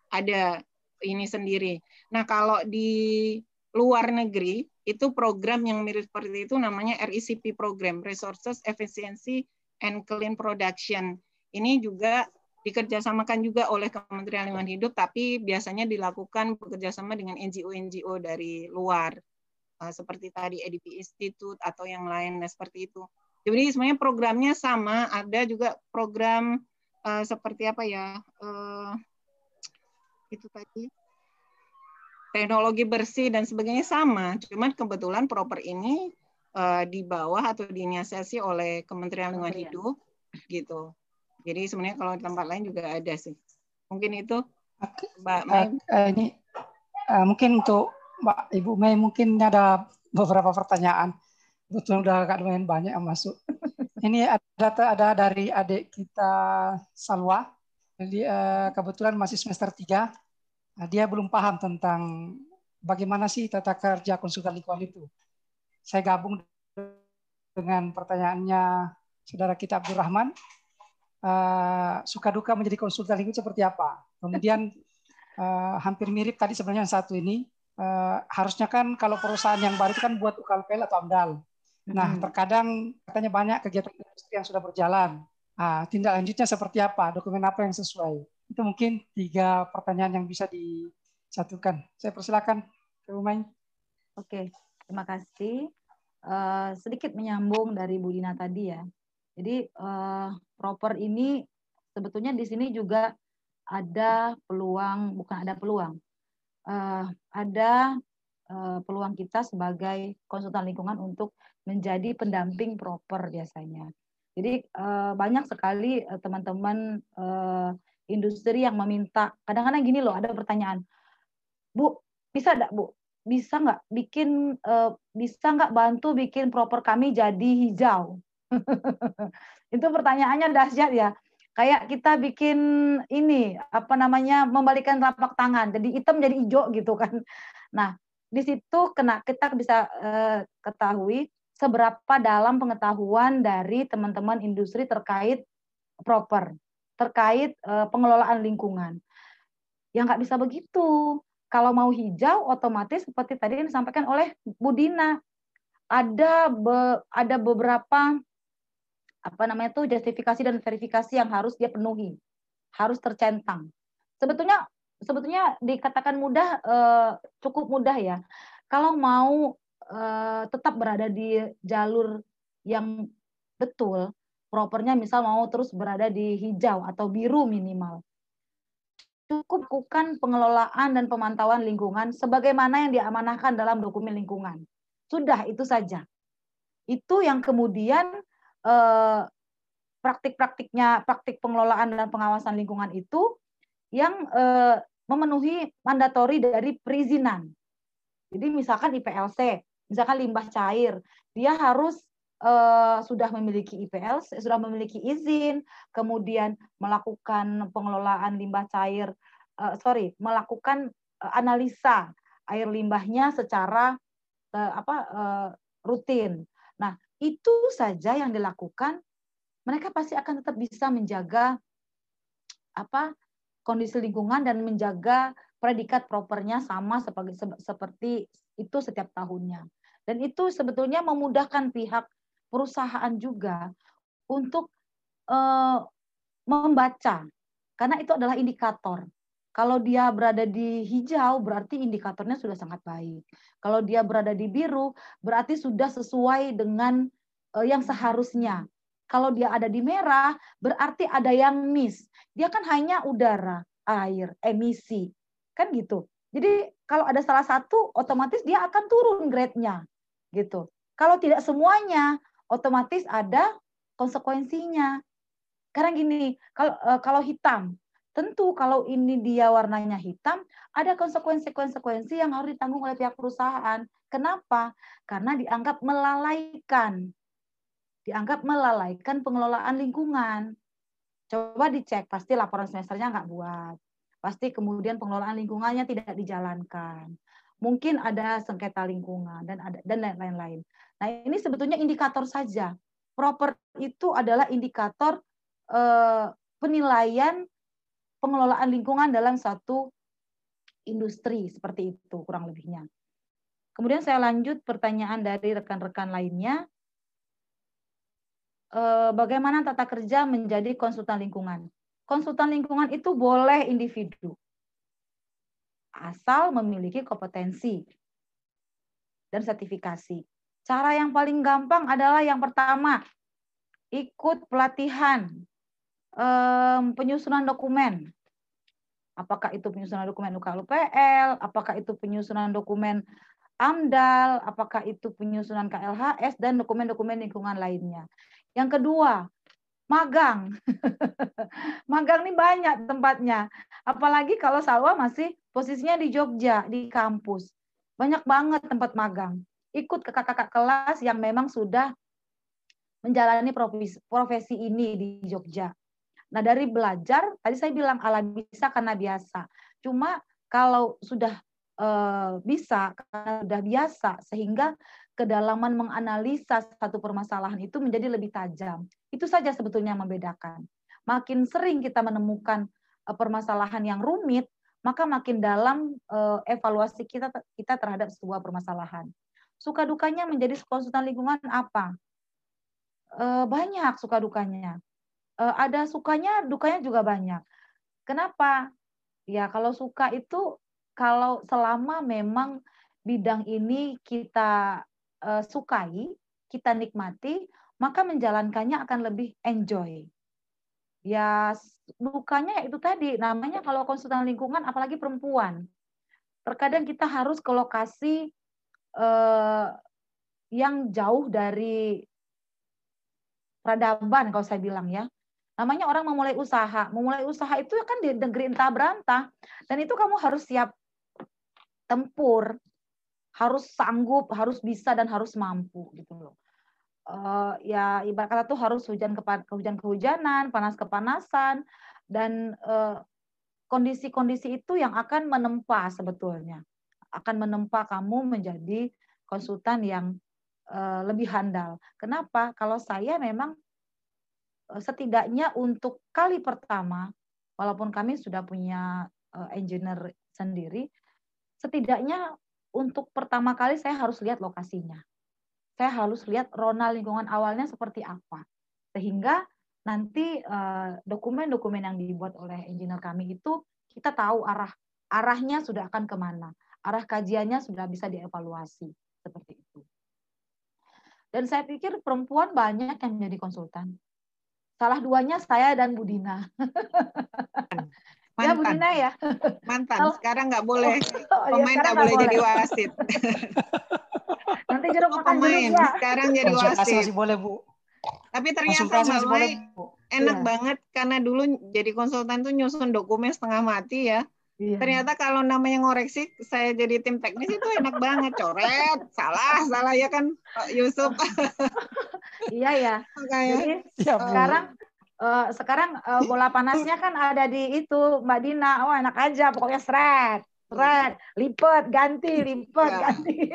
ada ini sendiri. Nah, kalau di luar negeri itu program yang mirip seperti itu namanya RECP program, Resources Efficiency and Clean Production. Ini juga dikerjasamakan juga oleh Kementerian Lingkungan Hidup, tapi biasanya dilakukan bekerjasama dengan NGO-NGO dari luar, uh, seperti tadi EDP Institute atau yang lain, nah, seperti itu. Jadi sebenarnya programnya sama, ada juga program uh, seperti apa ya, uh, itu tadi teknologi bersih dan sebagainya sama, cuman kebetulan proper ini uh, di bawah atau diinisiasi oleh Kementerian Lingkungan Hidup, gitu. Jadi sebenarnya kalau di tempat lain juga ada sih. Mungkin itu Mbak Mei. Uh, ini uh, mungkin untuk Mbak Ibu Mei mungkin ada beberapa pertanyaan. Betul udah agak lumayan banyak yang masuk. ini ada ada dari adik kita Salwa. Jadi uh, kebetulan masih semester 3. Nah, dia belum paham tentang bagaimana sih tata kerja konsultan lingkungan itu. Saya gabung dengan pertanyaannya saudara kita Abdurrahman. Uh, suka duka menjadi konsultan lingkungan seperti apa? Kemudian uh, hampir mirip tadi sebenarnya yang satu ini. Uh, harusnya kan kalau perusahaan yang baru itu kan buat UKLPL atau AMDAL. Nah, hmm. terkadang katanya banyak kegiatan industri yang sudah berjalan. Nah, tindak lanjutnya seperti apa? Dokumen apa yang sesuai? Itu mungkin tiga pertanyaan yang bisa disatukan. Saya persilakan ke Umay. Oke, terima kasih. Uh, sedikit menyambung dari Bu Dina tadi ya. Jadi uh, proper ini sebetulnya di sini juga ada peluang, bukan ada peluang, uh, ada uh, peluang kita sebagai konsultan lingkungan untuk menjadi pendamping proper biasanya. Jadi uh, banyak sekali teman-teman uh, industri yang meminta, kadang-kadang gini loh, ada pertanyaan, Bu, bisa enggak Bu? Bisa nggak bikin, uh, bisa nggak bantu bikin proper kami jadi hijau? itu pertanyaannya dahsyat ya. Kayak kita bikin ini apa namanya membalikan telapak tangan jadi hitam jadi hijau gitu kan. Nah, di situ kena kita bisa uh, ketahui seberapa dalam pengetahuan dari teman-teman industri terkait proper, terkait uh, pengelolaan lingkungan. Ya nggak bisa begitu. Kalau mau hijau, otomatis seperti tadi yang disampaikan oleh Budina, ada be, ada beberapa apa namanya tuh justifikasi dan verifikasi yang harus dia penuhi, harus tercentang. Sebetulnya sebetulnya dikatakan mudah eh, cukup mudah ya. Kalau mau eh, tetap berada di jalur yang betul, propernya misal mau terus berada di hijau atau biru minimal. Cukup bukan pengelolaan dan pemantauan lingkungan sebagaimana yang diamanahkan dalam dokumen lingkungan. Sudah itu saja. Itu yang kemudian Eh, praktik-praktiknya, praktik pengelolaan dan pengawasan lingkungan itu yang eh, memenuhi mandatori dari perizinan. Jadi misalkan IPLC, misalkan limbah cair, dia harus uh, sudah memiliki IPLC, sudah memiliki izin, kemudian melakukan pengelolaan limbah cair, uh, sorry, melakukan uh, analisa air limbahnya secara uh, apa uh, rutin. Itu saja yang dilakukan, mereka pasti akan tetap bisa menjaga apa kondisi lingkungan dan menjaga predikat propernya sama seperti seperti itu setiap tahunnya. Dan itu sebetulnya memudahkan pihak perusahaan juga untuk uh, membaca karena itu adalah indikator. Kalau dia berada di hijau, berarti indikatornya sudah sangat baik. Kalau dia berada di biru, berarti sudah sesuai dengan uh, yang seharusnya. Kalau dia ada di merah, berarti ada yang miss. Dia kan hanya udara, air, emisi. Kan gitu. Jadi kalau ada salah satu, otomatis dia akan turun grade-nya. Gitu. Kalau tidak semuanya, otomatis ada konsekuensinya. Karena gini, kalau uh, kalau hitam, Tentu kalau ini dia warnanya hitam, ada konsekuensi-konsekuensi yang harus ditanggung oleh pihak perusahaan. Kenapa? Karena dianggap melalaikan. Dianggap melalaikan pengelolaan lingkungan. Coba dicek, pasti laporan semesternya nggak buat. Pasti kemudian pengelolaan lingkungannya tidak dijalankan. Mungkin ada sengketa lingkungan dan ada dan lain-lain. Nah ini sebetulnya indikator saja. Proper itu adalah indikator eh, penilaian pengelolaan lingkungan dalam satu industri seperti itu kurang lebihnya. Kemudian saya lanjut pertanyaan dari rekan-rekan lainnya. Eh, bagaimana tata kerja menjadi konsultan lingkungan? Konsultan lingkungan itu boleh individu, asal memiliki kompetensi dan sertifikasi. Cara yang paling gampang adalah yang pertama, ikut pelatihan penyusunan dokumen apakah itu penyusunan dokumen UKLPL, apakah itu penyusunan dokumen AMDAL, apakah itu penyusunan KLHS, dan dokumen-dokumen lingkungan lainnya. Yang kedua, magang. magang ini banyak tempatnya. Apalagi kalau Salwa masih posisinya di Jogja, di kampus. Banyak banget tempat magang. Ikut ke kakak-kakak kelas yang memang sudah menjalani profesi, profesi ini di Jogja. Nah, dari belajar, tadi saya bilang ala bisa karena biasa. Cuma kalau sudah uh, bisa karena sudah biasa sehingga kedalaman menganalisa satu permasalahan itu menjadi lebih tajam. Itu saja sebetulnya yang membedakan. Makin sering kita menemukan uh, permasalahan yang rumit, maka makin dalam uh, evaluasi kita kita terhadap sebuah permasalahan. Suka dukanya menjadi konsultan lingkungan apa? Banyak suka dukanya. Uh, ada sukanya, dukanya juga banyak. Kenapa? Ya kalau suka itu kalau selama memang bidang ini kita uh, sukai, kita nikmati, maka menjalankannya akan lebih enjoy. Ya lukanya itu tadi namanya kalau konsultan lingkungan apalagi perempuan. Terkadang kita harus ke lokasi uh, yang jauh dari peradaban kalau saya bilang ya. Namanya orang memulai usaha. Memulai usaha itu kan di negeri entah berantah. Dan itu kamu harus siap tempur, harus sanggup, harus bisa dan harus mampu gitu loh. Uh, ya ibarat kata tuh harus hujan ke hujan kehujanan, panas kepanasan dan eh, kondisi-kondisi itu yang akan menempa sebetulnya akan menempa kamu menjadi konsultan yang uh, lebih handal. Kenapa? Kalau saya memang uh, setidaknya untuk kali pertama, walaupun kami sudah punya uh, engineer sendiri, setidaknya untuk pertama kali saya harus lihat lokasinya. Saya harus lihat rona lingkungan awalnya seperti apa. Sehingga nanti eh, dokumen-dokumen yang dibuat oleh engineer kami itu kita tahu arah arahnya sudah akan ke mana. Arah kajiannya sudah bisa dievaluasi. Seperti itu. Dan saya pikir perempuan banyak yang menjadi konsultan. Salah duanya saya dan Budina. Ya, mantan. Ya, Bu Dina ya. Mantan. Oh. Sekarang nggak boleh. Oh, iya, pemain nggak boleh, boleh jadi wasit. Nanti jeruk oh, makan pemain. Ya. Sekarang jadi wasit. Masih boleh, Bu. Tapi ternyata Mbak enak ya. banget karena dulu jadi konsultan tuh nyusun dokumen setengah mati ya. Iya. Ternyata kalau namanya ngoreksi, saya jadi tim teknis itu enak banget. Coret, salah, salah ya kan Yusuf. iya ya. Jadi ya, sekarang uh, sekarang uh, bola panasnya kan ada di itu Mbak Dina. Oh enak aja, pokoknya seret, seret, lipet, ganti, lipet, ya. ganti.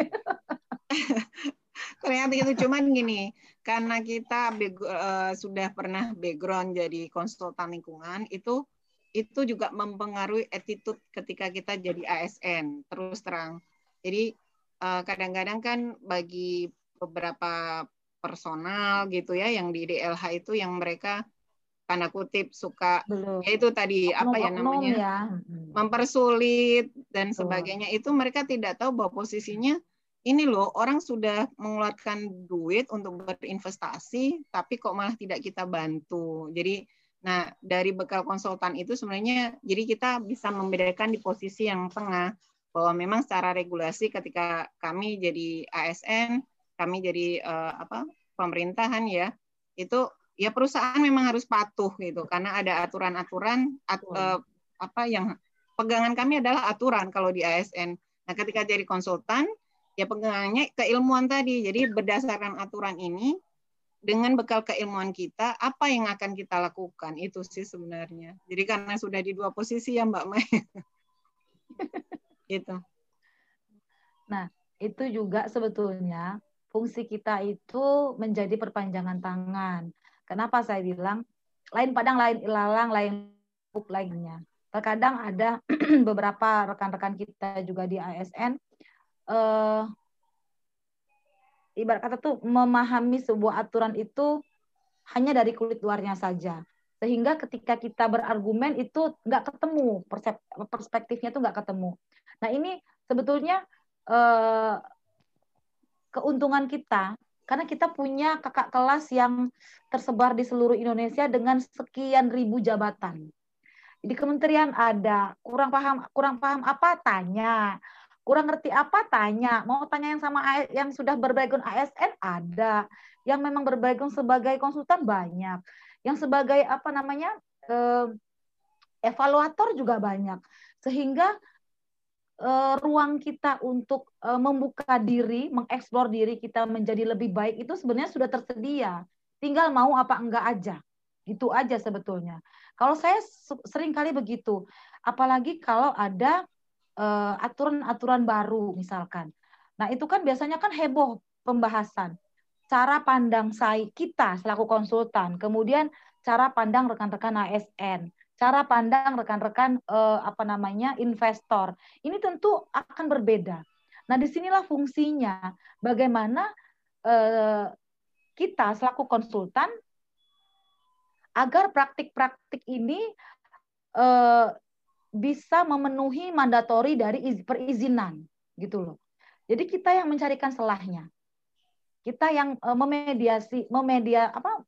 Ternyata itu cuman gini, karena kita uh, sudah pernah background jadi konsultan lingkungan, itu itu juga mempengaruhi attitude ketika kita jadi ASN terus terang. Jadi kadang-kadang uh, kan bagi beberapa personal gitu ya yang di DLH itu yang mereka tanda kutip suka Belum. ya itu tadi oknum, apa ya namanya ya. mempersulit dan Betul. sebagainya itu mereka tidak tahu bahwa posisinya ini loh orang sudah mengeluarkan duit untuk berinvestasi tapi kok malah tidak kita bantu jadi nah dari bekal konsultan itu sebenarnya jadi kita bisa membedakan di posisi yang tengah bahwa memang secara regulasi ketika kami jadi ASN kami jadi uh, apa pemerintahan ya itu ya perusahaan memang harus patuh gitu karena ada aturan-aturan at, uh, apa yang pegangan kami adalah aturan kalau di ASN. Nah, ketika jadi konsultan ya pegangannya keilmuan tadi. Jadi berdasarkan aturan ini dengan bekal keilmuan kita apa yang akan kita lakukan itu sih sebenarnya. Jadi karena sudah di dua posisi ya Mbak Mai. gitu. Nah, itu juga sebetulnya fungsi kita itu menjadi perpanjangan tangan. Kenapa saya bilang lain padang, lain ilalang, lain buk lainnya. Terkadang ada beberapa rekan-rekan kita juga di ASN eh, ibarat kata tuh memahami sebuah aturan itu hanya dari kulit luarnya saja sehingga ketika kita berargumen itu nggak ketemu perspektifnya itu nggak ketemu. Nah ini sebetulnya eh, keuntungan kita karena kita punya kakak kelas yang tersebar di seluruh Indonesia dengan sekian ribu jabatan. Di kementerian ada, kurang paham kurang paham apa tanya, kurang ngerti apa tanya, mau tanya yang sama yang sudah berbackground ASN ada, yang memang berbackground sebagai konsultan banyak, yang sebagai apa namanya eh, evaluator juga banyak, sehingga uh, ruang kita untuk uh, membuka diri, mengeksplor diri kita menjadi lebih baik itu sebenarnya sudah tersedia. Tinggal mau apa enggak aja. Gitu aja sebetulnya. Kalau saya sering kali begitu. Apalagi kalau ada aturan-aturan baru misalkan. Nah, itu kan biasanya kan heboh pembahasan. Cara pandang saya kita selaku konsultan, kemudian cara pandang rekan-rekan ASN, cara pandang rekan-rekan uh, apa namanya investor. Ini tentu akan berbeda. Nah, di sinilah fungsinya bagaimana uh, kita selaku konsultan agar praktik-praktik ini uh, bisa memenuhi mandatori dari perizinan gitu loh. Jadi kita yang mencarikan selahnya. Kita yang uh, memediasi memedia apa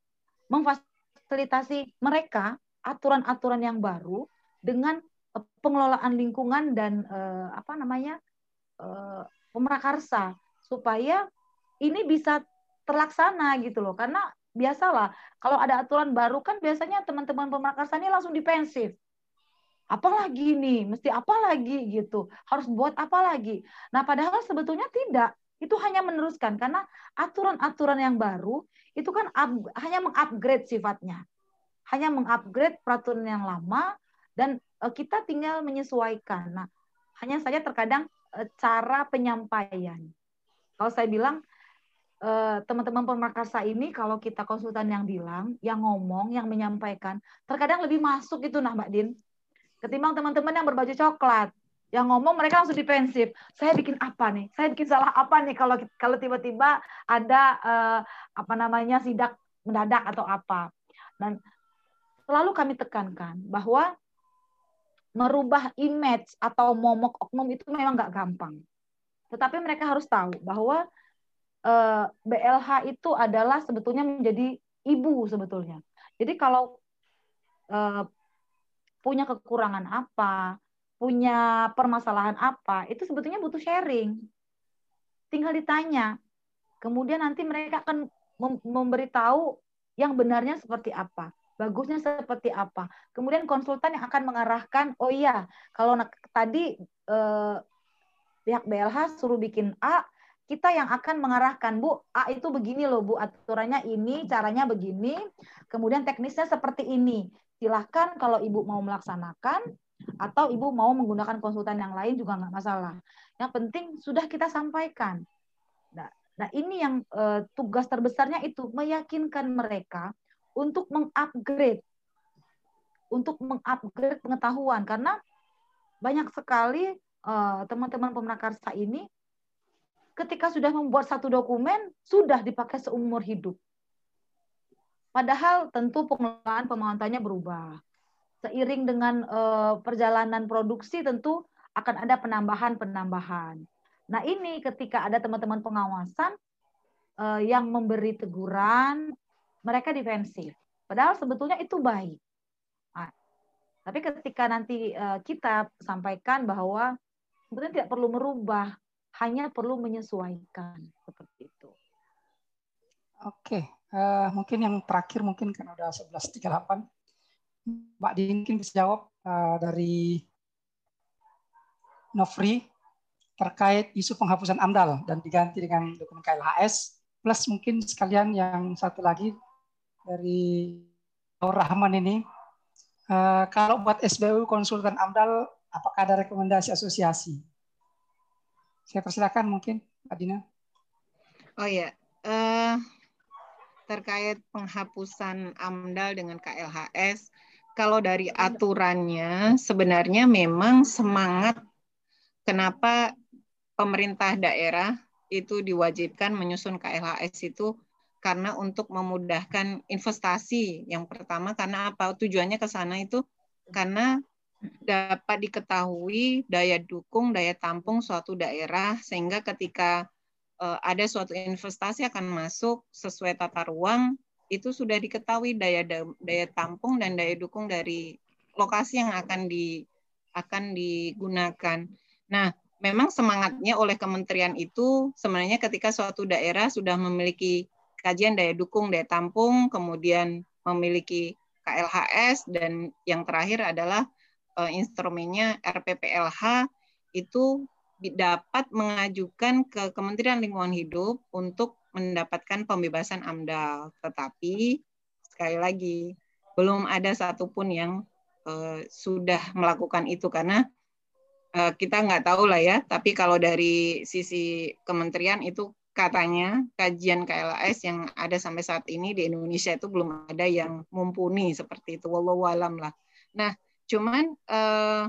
memfasilitasi mereka aturan-aturan yang baru dengan uh, pengelolaan lingkungan dan uh, apa namanya? uh, pemrakarsa supaya ini bisa terlaksana gitu loh. Karena biasalah kalau ada aturan baru kan biasanya teman-teman pemrakarsa ini langsung dipensif apalagi nih? Mesti apa lagi gitu? Harus buat apa lagi? Nah padahal sebetulnya tidak. Itu hanya meneruskan. Karena aturan-aturan yang baru itu kan up, hanya mengupgrade sifatnya. Hanya mengupgrade peraturan yang lama dan uh, kita tinggal menyesuaikan. Nah hanya saja terkadang uh, cara penyampaian. Kalau saya bilang Eh, teman-teman pemerkasa ini kalau kita konsultan yang bilang, yang ngomong, yang menyampaikan, terkadang lebih masuk itu nah Mbak Din. Ketimbang teman-teman yang berbaju coklat, yang ngomong mereka langsung defensif. Saya bikin apa nih? Saya bikin salah apa nih kalau kalau tiba-tiba ada uh, apa namanya sidak mendadak atau apa. Dan selalu kami tekankan bahwa merubah image atau momok oknum itu memang nggak gampang. Tetapi mereka harus tahu bahwa Eh, BLH itu adalah sebetulnya menjadi ibu sebetulnya. Jadi kalau uh, punya kekurangan apa, punya permasalahan apa, itu sebetulnya butuh sharing. Tinggal ditanya. Kemudian nanti mereka akan memberitahu yang benarnya seperti apa, bagusnya seperti apa. Kemudian konsultan yang akan mengarahkan, oh iya, kalau tadi eh, pihak BLH suruh bikin A, kita yang akan mengarahkan Bu A itu begini loh Bu aturannya ini caranya begini kemudian teknisnya seperti ini silahkan kalau Ibu mau melaksanakan atau Ibu mau menggunakan konsultan yang lain juga nggak masalah. Yang penting sudah kita sampaikan. Nah, nah ini yang uh, tugas terbesarnya itu meyakinkan mereka untuk mengupgrade. Untuk mengupgrade pengetahuan. Karena banyak sekali eh, teman-teman uh, pemerkarsa ini ketika sudah membuat satu dokumen sudah dipakai seumur hidup. Padahal tentu pengelolaan pemanfaatnya berubah. Seiring dengan uh, perjalanan produksi tentu akan ada penambahan-penambahan. Nah ini ketika ada teman-teman pengawasan uh, yang memberi teguran, mereka defensif. Padahal sebetulnya itu baik. Nah, tapi ketika nanti uh, kita sampaikan bahwa sebetulnya tidak perlu merubah hanya perlu menyesuaikan seperti itu. Oke, uh, mungkin yang terakhir mungkin kan udah 11.38. Mbak mungkin bisa jawab uh, dari Nofri terkait isu penghapusan AMDAL dan diganti dengan dokumen KLHS plus mungkin sekalian yang satu lagi dari Rahman ini uh, kalau buat SBU konsultan AMDAL apakah ada rekomendasi asosiasi saya persilakan mungkin, Pak Dina. Oh ya, uh, terkait penghapusan AMDAL dengan KLHS, kalau dari aturannya sebenarnya memang semangat kenapa pemerintah daerah itu diwajibkan menyusun KLHS itu karena untuk memudahkan investasi. Yang pertama karena apa? Tujuannya ke sana itu karena dapat diketahui daya dukung, daya tampung suatu daerah sehingga ketika ada suatu investasi akan masuk sesuai tata ruang itu sudah diketahui daya daya tampung dan daya dukung dari lokasi yang akan di akan digunakan. Nah, memang semangatnya oleh kementerian itu sebenarnya ketika suatu daerah sudah memiliki kajian daya dukung, daya tampung, kemudian memiliki KLHS dan yang terakhir adalah uh, instrumennya RPPLH itu dapat mengajukan ke Kementerian Lingkungan Hidup untuk mendapatkan pembebasan AMDAL. Tetapi sekali lagi belum ada satupun yang uh, sudah melakukan itu karena uh, kita nggak tahu lah ya. Tapi kalau dari sisi kementerian itu katanya kajian KLAS yang ada sampai saat ini di Indonesia itu belum ada yang mumpuni seperti itu. Wallahu alam lah. Nah, cuman uh,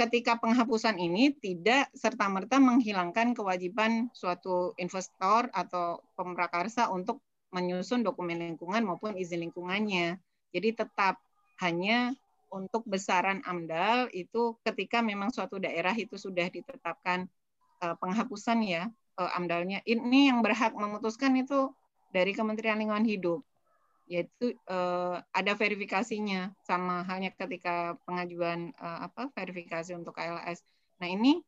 ketika penghapusan ini tidak serta-merta menghilangkan kewajiban suatu investor atau pemrakarsa untuk menyusun dokumen lingkungan maupun izin lingkungannya. Jadi tetap hanya untuk besaran AMDAL itu ketika memang suatu daerah itu sudah ditetapkan uh, penghapusan ya uh, AMDALnya. Ini yang berhak memutuskan itu dari Kementerian Lingkungan Hidup yaitu uh, ada verifikasinya sama halnya ketika pengajuan uh, apa verifikasi untuk KLS. Nah ini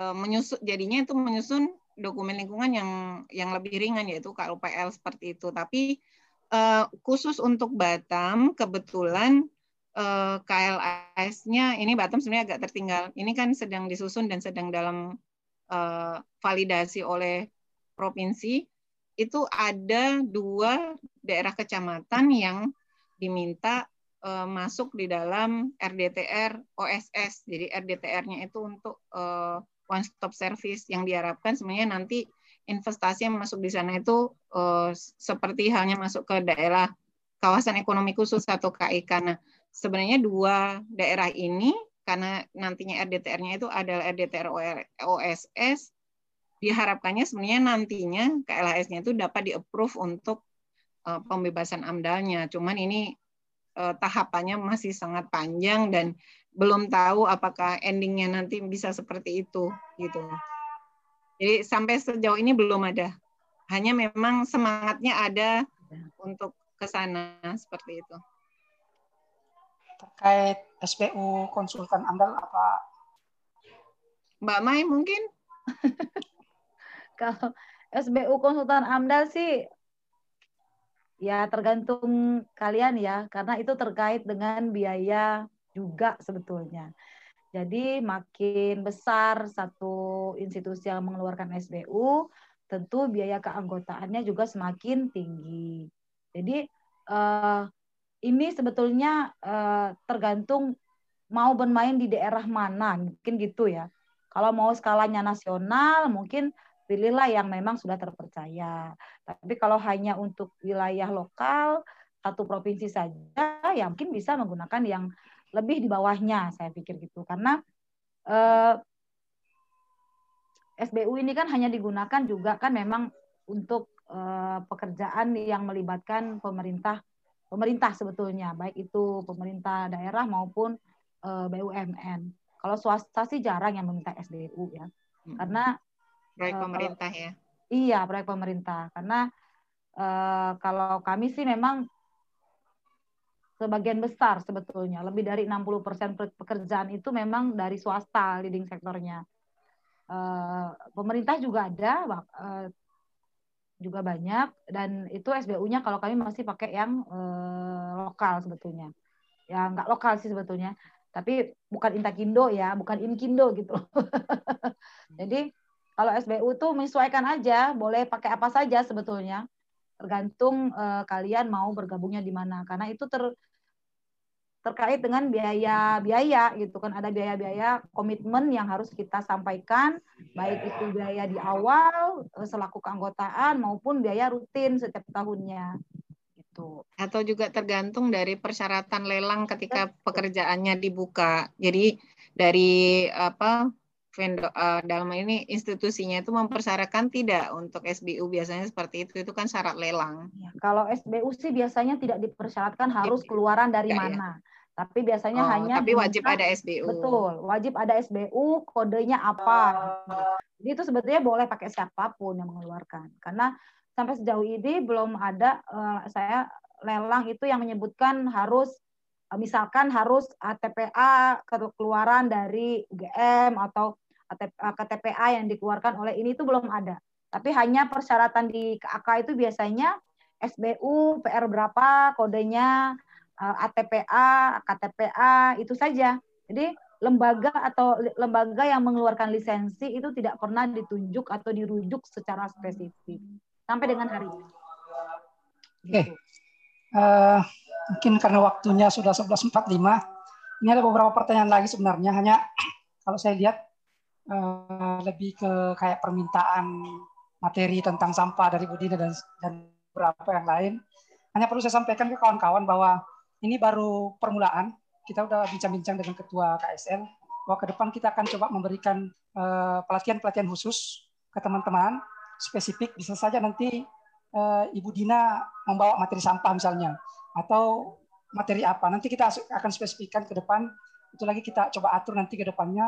uh, menyusun jadinya itu menyusun dokumen lingkungan yang yang lebih ringan yaitu KUPL seperti itu. Tapi uh, khusus untuk Batam kebetulan uh, KLS-nya ini Batam sebenarnya agak tertinggal. Ini kan sedang disusun dan sedang dalam uh, validasi oleh provinsi itu ada dua daerah kecamatan yang diminta uh, masuk di dalam RDTR OSS. Jadi RDTR-nya itu untuk uh, one stop service yang diharapkan sebenarnya nanti investasi yang masuk di sana itu uh, seperti halnya masuk ke daerah kawasan ekonomi khusus atau KIK. Nah, sebenarnya dua daerah ini karena nantinya RDTR-nya itu adalah RDTR OSS diharapkannya sebenarnya nantinya KLHS-nya itu dapat di-approve untuk uh, pembebasan amdalnya. Cuman ini uh, tahapannya masih sangat panjang dan belum tahu apakah endingnya nanti bisa seperti itu gitu. Jadi sampai sejauh ini belum ada. Hanya memang semangatnya ada untuk ke sana seperti itu. Terkait SPU konsultan amdal apa? Mbak Mai mungkin? Kalau SBU konsultan AMDAL sih ya tergantung kalian ya karena itu terkait dengan biaya juga sebetulnya. Jadi makin besar satu institusi yang mengeluarkan SBU, tentu biaya keanggotaannya juga semakin tinggi. Jadi eh, ini sebetulnya eh, tergantung mau bermain di daerah mana, mungkin gitu ya. Kalau mau skalanya nasional, mungkin pilihlah yang memang sudah terpercaya. Tapi kalau hanya untuk wilayah lokal satu provinsi saja, ya mungkin bisa menggunakan yang lebih di bawahnya, saya pikir gitu. Karena eh, SBU ini kan hanya digunakan juga kan memang untuk eh, pekerjaan yang melibatkan pemerintah pemerintah sebetulnya, baik itu pemerintah daerah maupun eh, BUMN. Kalau swasta sih jarang yang meminta SBU ya, karena proyek uh, pemerintah ya. Iya proyek pemerintah. Karena uh, kalau kami sih memang sebagian besar sebetulnya. Lebih dari 60% pekerjaan itu memang dari swasta leading sektornya uh, pemerintah juga ada uh, juga banyak. Dan itu SBU-nya kalau kami masih pakai yang uh, lokal sebetulnya. Ya nggak lokal sih sebetulnya. Tapi bukan Intakindo ya bukan Inkindo gitu. Jadi kalau SBU tuh menyesuaikan aja, boleh pakai apa saja sebetulnya. Tergantung uh, kalian mau bergabungnya di mana. Karena itu ter terkait dengan biaya-biaya gitu kan ada biaya-biaya komitmen yang harus kita sampaikan baik itu biaya di awal eh, selaku keanggotaan maupun biaya rutin setiap tahunnya gitu. Atau juga tergantung dari persyaratan lelang ketika pekerjaannya dibuka. Jadi dari apa vendor uh, dalam ini institusinya itu mempersyaratkan tidak untuk SBU biasanya seperti itu itu kan syarat lelang. Ya, kalau SBU sih biasanya tidak dipersyaratkan harus keluaran dari ya? mana. Ya? Tapi biasanya oh, hanya tapi wajib ada SBU. Betul, wajib ada SBU, kodenya apa. Jadi itu sebetulnya boleh pakai siapa pun yang mengeluarkan. Karena sampai sejauh ini belum ada uh, saya lelang itu yang menyebutkan harus misalkan harus ATPA keluaran dari UGM atau KTPA eh, yang dikeluarkan oleh ini itu belum ada. Tapi hanya persyaratan di KAK itu biasanya SBU, PR berapa, kodenya, eh, ATPA, KTPA, itu saja. Jadi lembaga atau lembaga yang mengeluarkan lisensi itu tidak pernah ditunjuk atau dirujuk secara spesifik sampai dengan hari ini. Oke. Okay. Uh, Mungkin karena waktunya sudah 11.45, ini ada beberapa pertanyaan lagi sebenarnya. Hanya kalau saya lihat uh, lebih ke kayak permintaan materi tentang sampah dari Budina dan dan beberapa yang lain. Hanya perlu saya sampaikan ke kawan-kawan bahwa ini baru permulaan. Kita udah bincang-bincang dengan ketua KSL bahwa ke depan kita akan coba memberikan pelatihan pelatihan-pelatihan khusus ke teman-teman spesifik bisa saja nanti uh, Ibu Dina membawa materi sampah misalnya atau materi apa. Nanti kita akan spesifikkan ke depan. Itu lagi kita coba atur nanti ke depannya.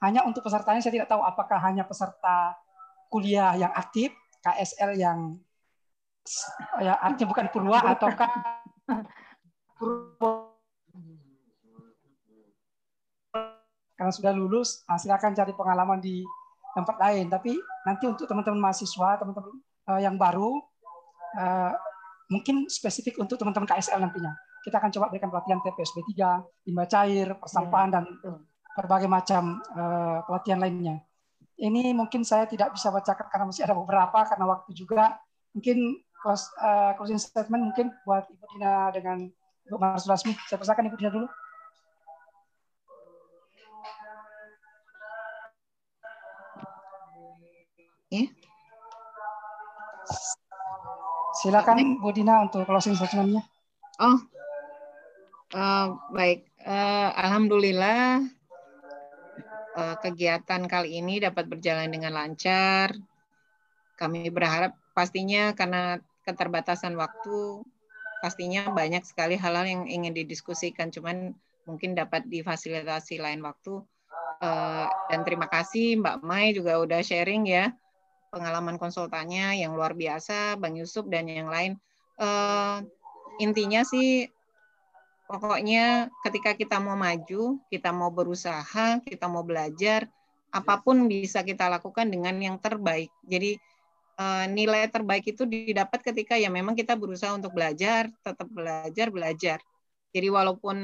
Hanya untuk pesertanya saya tidak tahu apakah hanya peserta kuliah yang aktif, KSL yang ya artinya bukan purwa ataukah karena sudah lulus, nah silakan cari pengalaman di tempat lain. Tapi nanti untuk teman-teman mahasiswa, teman-teman uh, yang baru, uh, mungkin spesifik untuk teman-teman KSL nantinya. Kita akan coba berikan pelatihan TPSB 3, limbah cair, persampahan, dan berbagai macam uh, pelatihan lainnya. Ini mungkin saya tidak bisa bacakan karena masih ada beberapa, karena waktu juga. Mungkin closing statement mungkin buat Ibu Dina dengan Ibu Marsul Lasmi. Saya persilakan Ibu Dina dulu. Ya. Silakan Bu Dina untuk closing statementnya. Oh, uh, baik. Uh, Alhamdulillah uh, kegiatan kali ini dapat berjalan dengan lancar. Kami berharap pastinya karena keterbatasan waktu, pastinya banyak sekali hal-hal yang ingin didiskusikan. Cuman mungkin dapat difasilitasi lain waktu. Uh, dan terima kasih Mbak Mai juga udah sharing ya pengalaman konsultannya yang luar biasa, Bang Yusuf dan yang lain. Uh, intinya sih pokoknya ketika kita mau maju, kita mau berusaha, kita mau belajar, apa pun bisa kita lakukan dengan yang terbaik. Jadi uh, nilai terbaik itu didapat ketika ya memang kita berusaha untuk belajar, tetap belajar, belajar. Jadi walaupun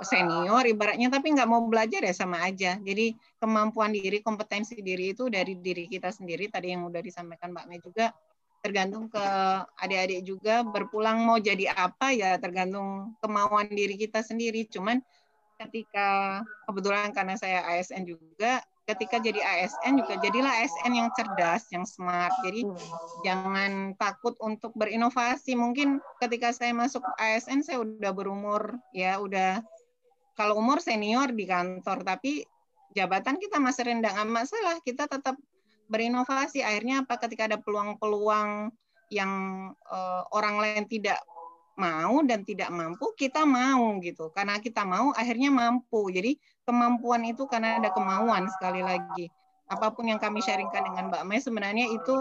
senior ibaratnya tapi nggak mau belajar ya sama aja. Jadi kemampuan diri, kompetensi diri itu dari diri kita sendiri tadi yang udah disampaikan Mbak Mei juga tergantung ke adik-adik juga berpulang mau jadi apa ya tergantung kemauan diri kita sendiri. Cuman ketika kebetulan karena saya ASN juga ketika jadi ASN juga jadilah ASN yang cerdas, yang smart. Jadi jangan takut untuk berinovasi. Mungkin ketika saya masuk ASN saya udah berumur ya udah kalau umur senior di kantor, tapi jabatan kita masih rendah, nggak masalah. Kita tetap berinovasi. Akhirnya apa? Ketika ada peluang-peluang yang uh, orang lain tidak mau dan tidak mampu, kita mau gitu. Karena kita mau, akhirnya mampu. Jadi kemampuan itu karena ada kemauan sekali lagi. Apa pun yang kami sharingkan dengan Mbak Mei sebenarnya itu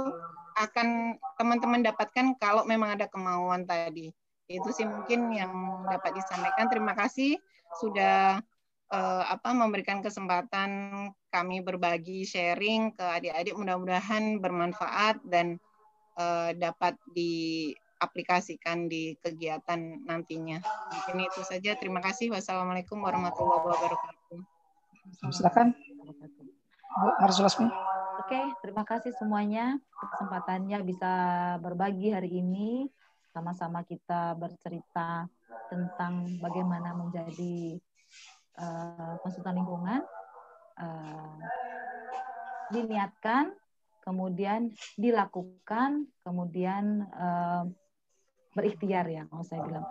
akan teman-teman dapatkan kalau memang ada kemauan tadi. Itu sih mungkin yang dapat disampaikan. Terima kasih sudah uh, apa memberikan kesempatan kami berbagi sharing ke adik-adik mudah-mudahan bermanfaat dan uh, dapat diaplikasikan di kegiatan nantinya. Mungkin itu saja. Terima kasih. Wassalamualaikum warahmatullahi wabarakatuh. Silakan. Oke, terima kasih semuanya kesempatannya bisa berbagi hari ini sama-sama kita bercerita tentang bagaimana menjadi uh, konsultan lingkungan uh, diniatkan kemudian dilakukan kemudian uh, berikhtiar ya kalau saya bilang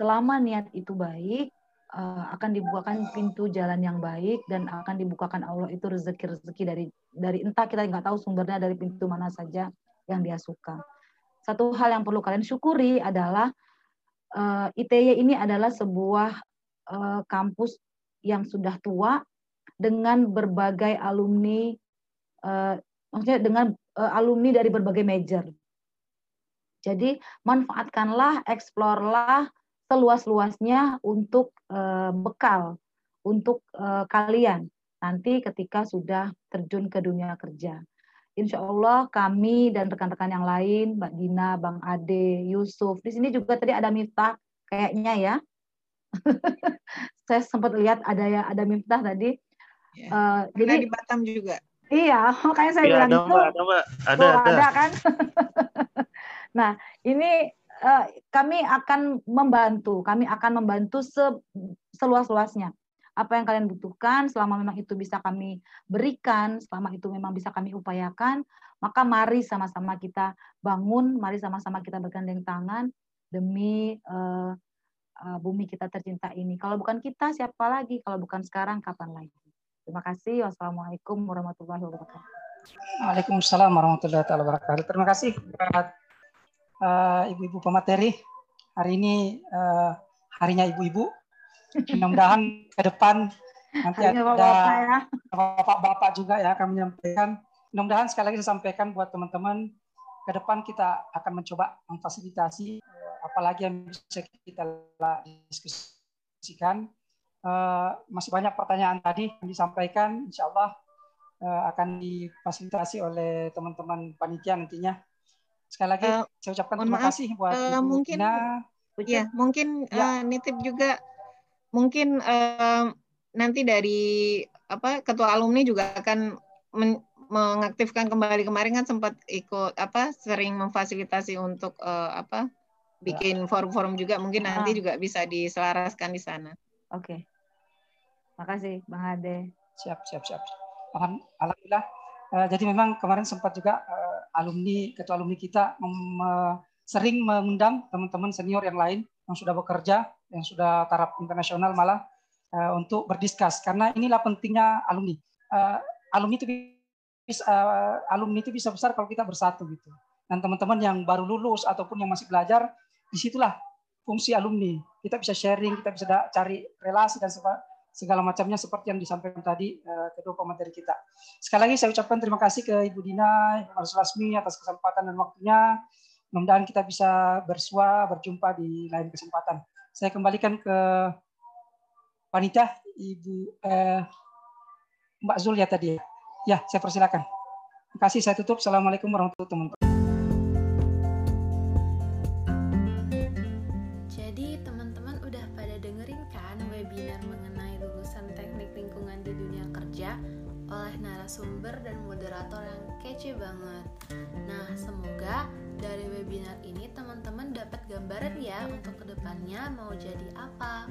selama niat itu baik uh, akan dibukakan pintu jalan yang baik dan akan dibukakan Allah itu rezeki-rezeki dari dari entah kita nggak tahu sumbernya dari pintu mana saja yang dia suka. Satu hal yang perlu kalian syukuri adalah uh, eh, ITY ini adalah sebuah uh, kampus yang sudah tua dengan berbagai alumni, uh, maksudnya dengan uh, alumni dari berbagai major. Jadi manfaatkanlah, eksplorlah seluas-luasnya untuk uh, bekal untuk uh, kalian nanti ketika sudah terjun ke dunia kerja. Insya Allah kami dan rekan-rekan yang lain, Mbak Dina, Bang Ade, Yusuf. Di sini juga tadi ada Miftah kayaknya ya. Saya sempat lihat ada ya ada Miftah tadi. Ya. Uh, jadi di Batam juga. Iya, makanya saya ya, bilang ada, itu. Mbak, ada, Mbak. Ada, oh, ada. ada kan? nah, ini uh, kami akan membantu, kami akan membantu se seluas-luasnya. Apa yang kalian butuhkan selama memang itu bisa kami berikan, selama itu memang bisa kami upayakan, maka mari sama-sama kita bangun, mari sama-sama kita bergandeng tangan demi uh, uh, bumi kita tercinta ini. Kalau bukan kita, siapa lagi? Kalau bukan sekarang, kapan lagi? Terima kasih. Wassalamualaikum warahmatullahi wabarakatuh. Waalaikumsalam warahmatullahi wabarakatuh. Terima kasih buat uh, ibu-ibu pemateri. Hari ini uh, harinya ibu-ibu. Mudah-mudahan ke depan nanti ada ya. bapak-bapak juga ya akan menyampaikan. Mudah-mudahan sekali lagi saya sampaikan buat teman-teman ke depan kita akan mencoba memfasilitasi uh, apalagi yang bisa kita diskusikan. Uh, masih banyak pertanyaan tadi yang disampaikan, insya Allah uh, akan difasilitasi oleh teman-teman panitia nantinya. Sekali lagi uh, saya ucapkan terima maaf, kasih buat uh, Ibu mungkin ya mungkin Ya. uh, nitip juga mungkin uh, nanti dari apa ketua alumni juga akan men- mengaktifkan kembali kemarin kan sempat ikut apa sering memfasilitasi untuk uh, apa bikin forum-forum juga mungkin nanti Ah. juga bisa diselaraskan di sana. Oke. Makasih Bang Ade. Siap, siap, siap. Alham- Alhamdulillah. Eh, jadi memang kemarin sempat juga eh, alumni, ketua alumni kita mem- sering mengundang teman-teman senior yang lain yang sudah bekerja, yang sudah taraf internasional malah eh, untuk berdiskus. Karena inilah pentingnya alumni. Eh, alumni itu bisa, eh, alumni itu bisa besar kalau kita bersatu gitu. Dan teman-teman yang baru lulus ataupun yang masih belajar, di situlah fungsi alumni. Kita bisa sharing, kita bisa cari relasi dan segala macamnya seperti yang disampaikan tadi eh, kedua pemateri kita. Sekali lagi saya ucapkan terima kasih ke Ibu Dina, Ibu Marus Lasmi atas kesempatan dan waktunya. Mudah-mudahan kita bisa bersua, berjumpa di lain kesempatan. Saya kembalikan ke panitia Ibu eh, Mbak Zul ya tadi. Ya, saya persilakan. Terima kasih, saya tutup. Assalamualaikum warahmatullahi wabarakatuh. Jadi teman-teman udah pada dengerin kan webinar mengenai lulusan teknik lingkungan di dunia kerja oleh narasumber dan moderator yang kece banget. Nah, semoga dari webinar ini teman-teman dapat gambaran ya untuk ke depannya mau jadi apa.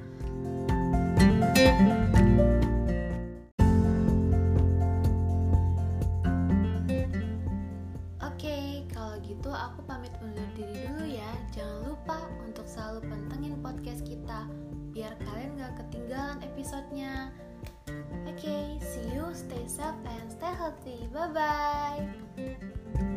Oke, kalau gitu aku pamit undur diri dulu ya. Jangan lupa untuk selalu pantengin podcast kita biar kalian gak ketinggalan episodenya. Okay, see you, stay safe and stay healthy. Bye bye.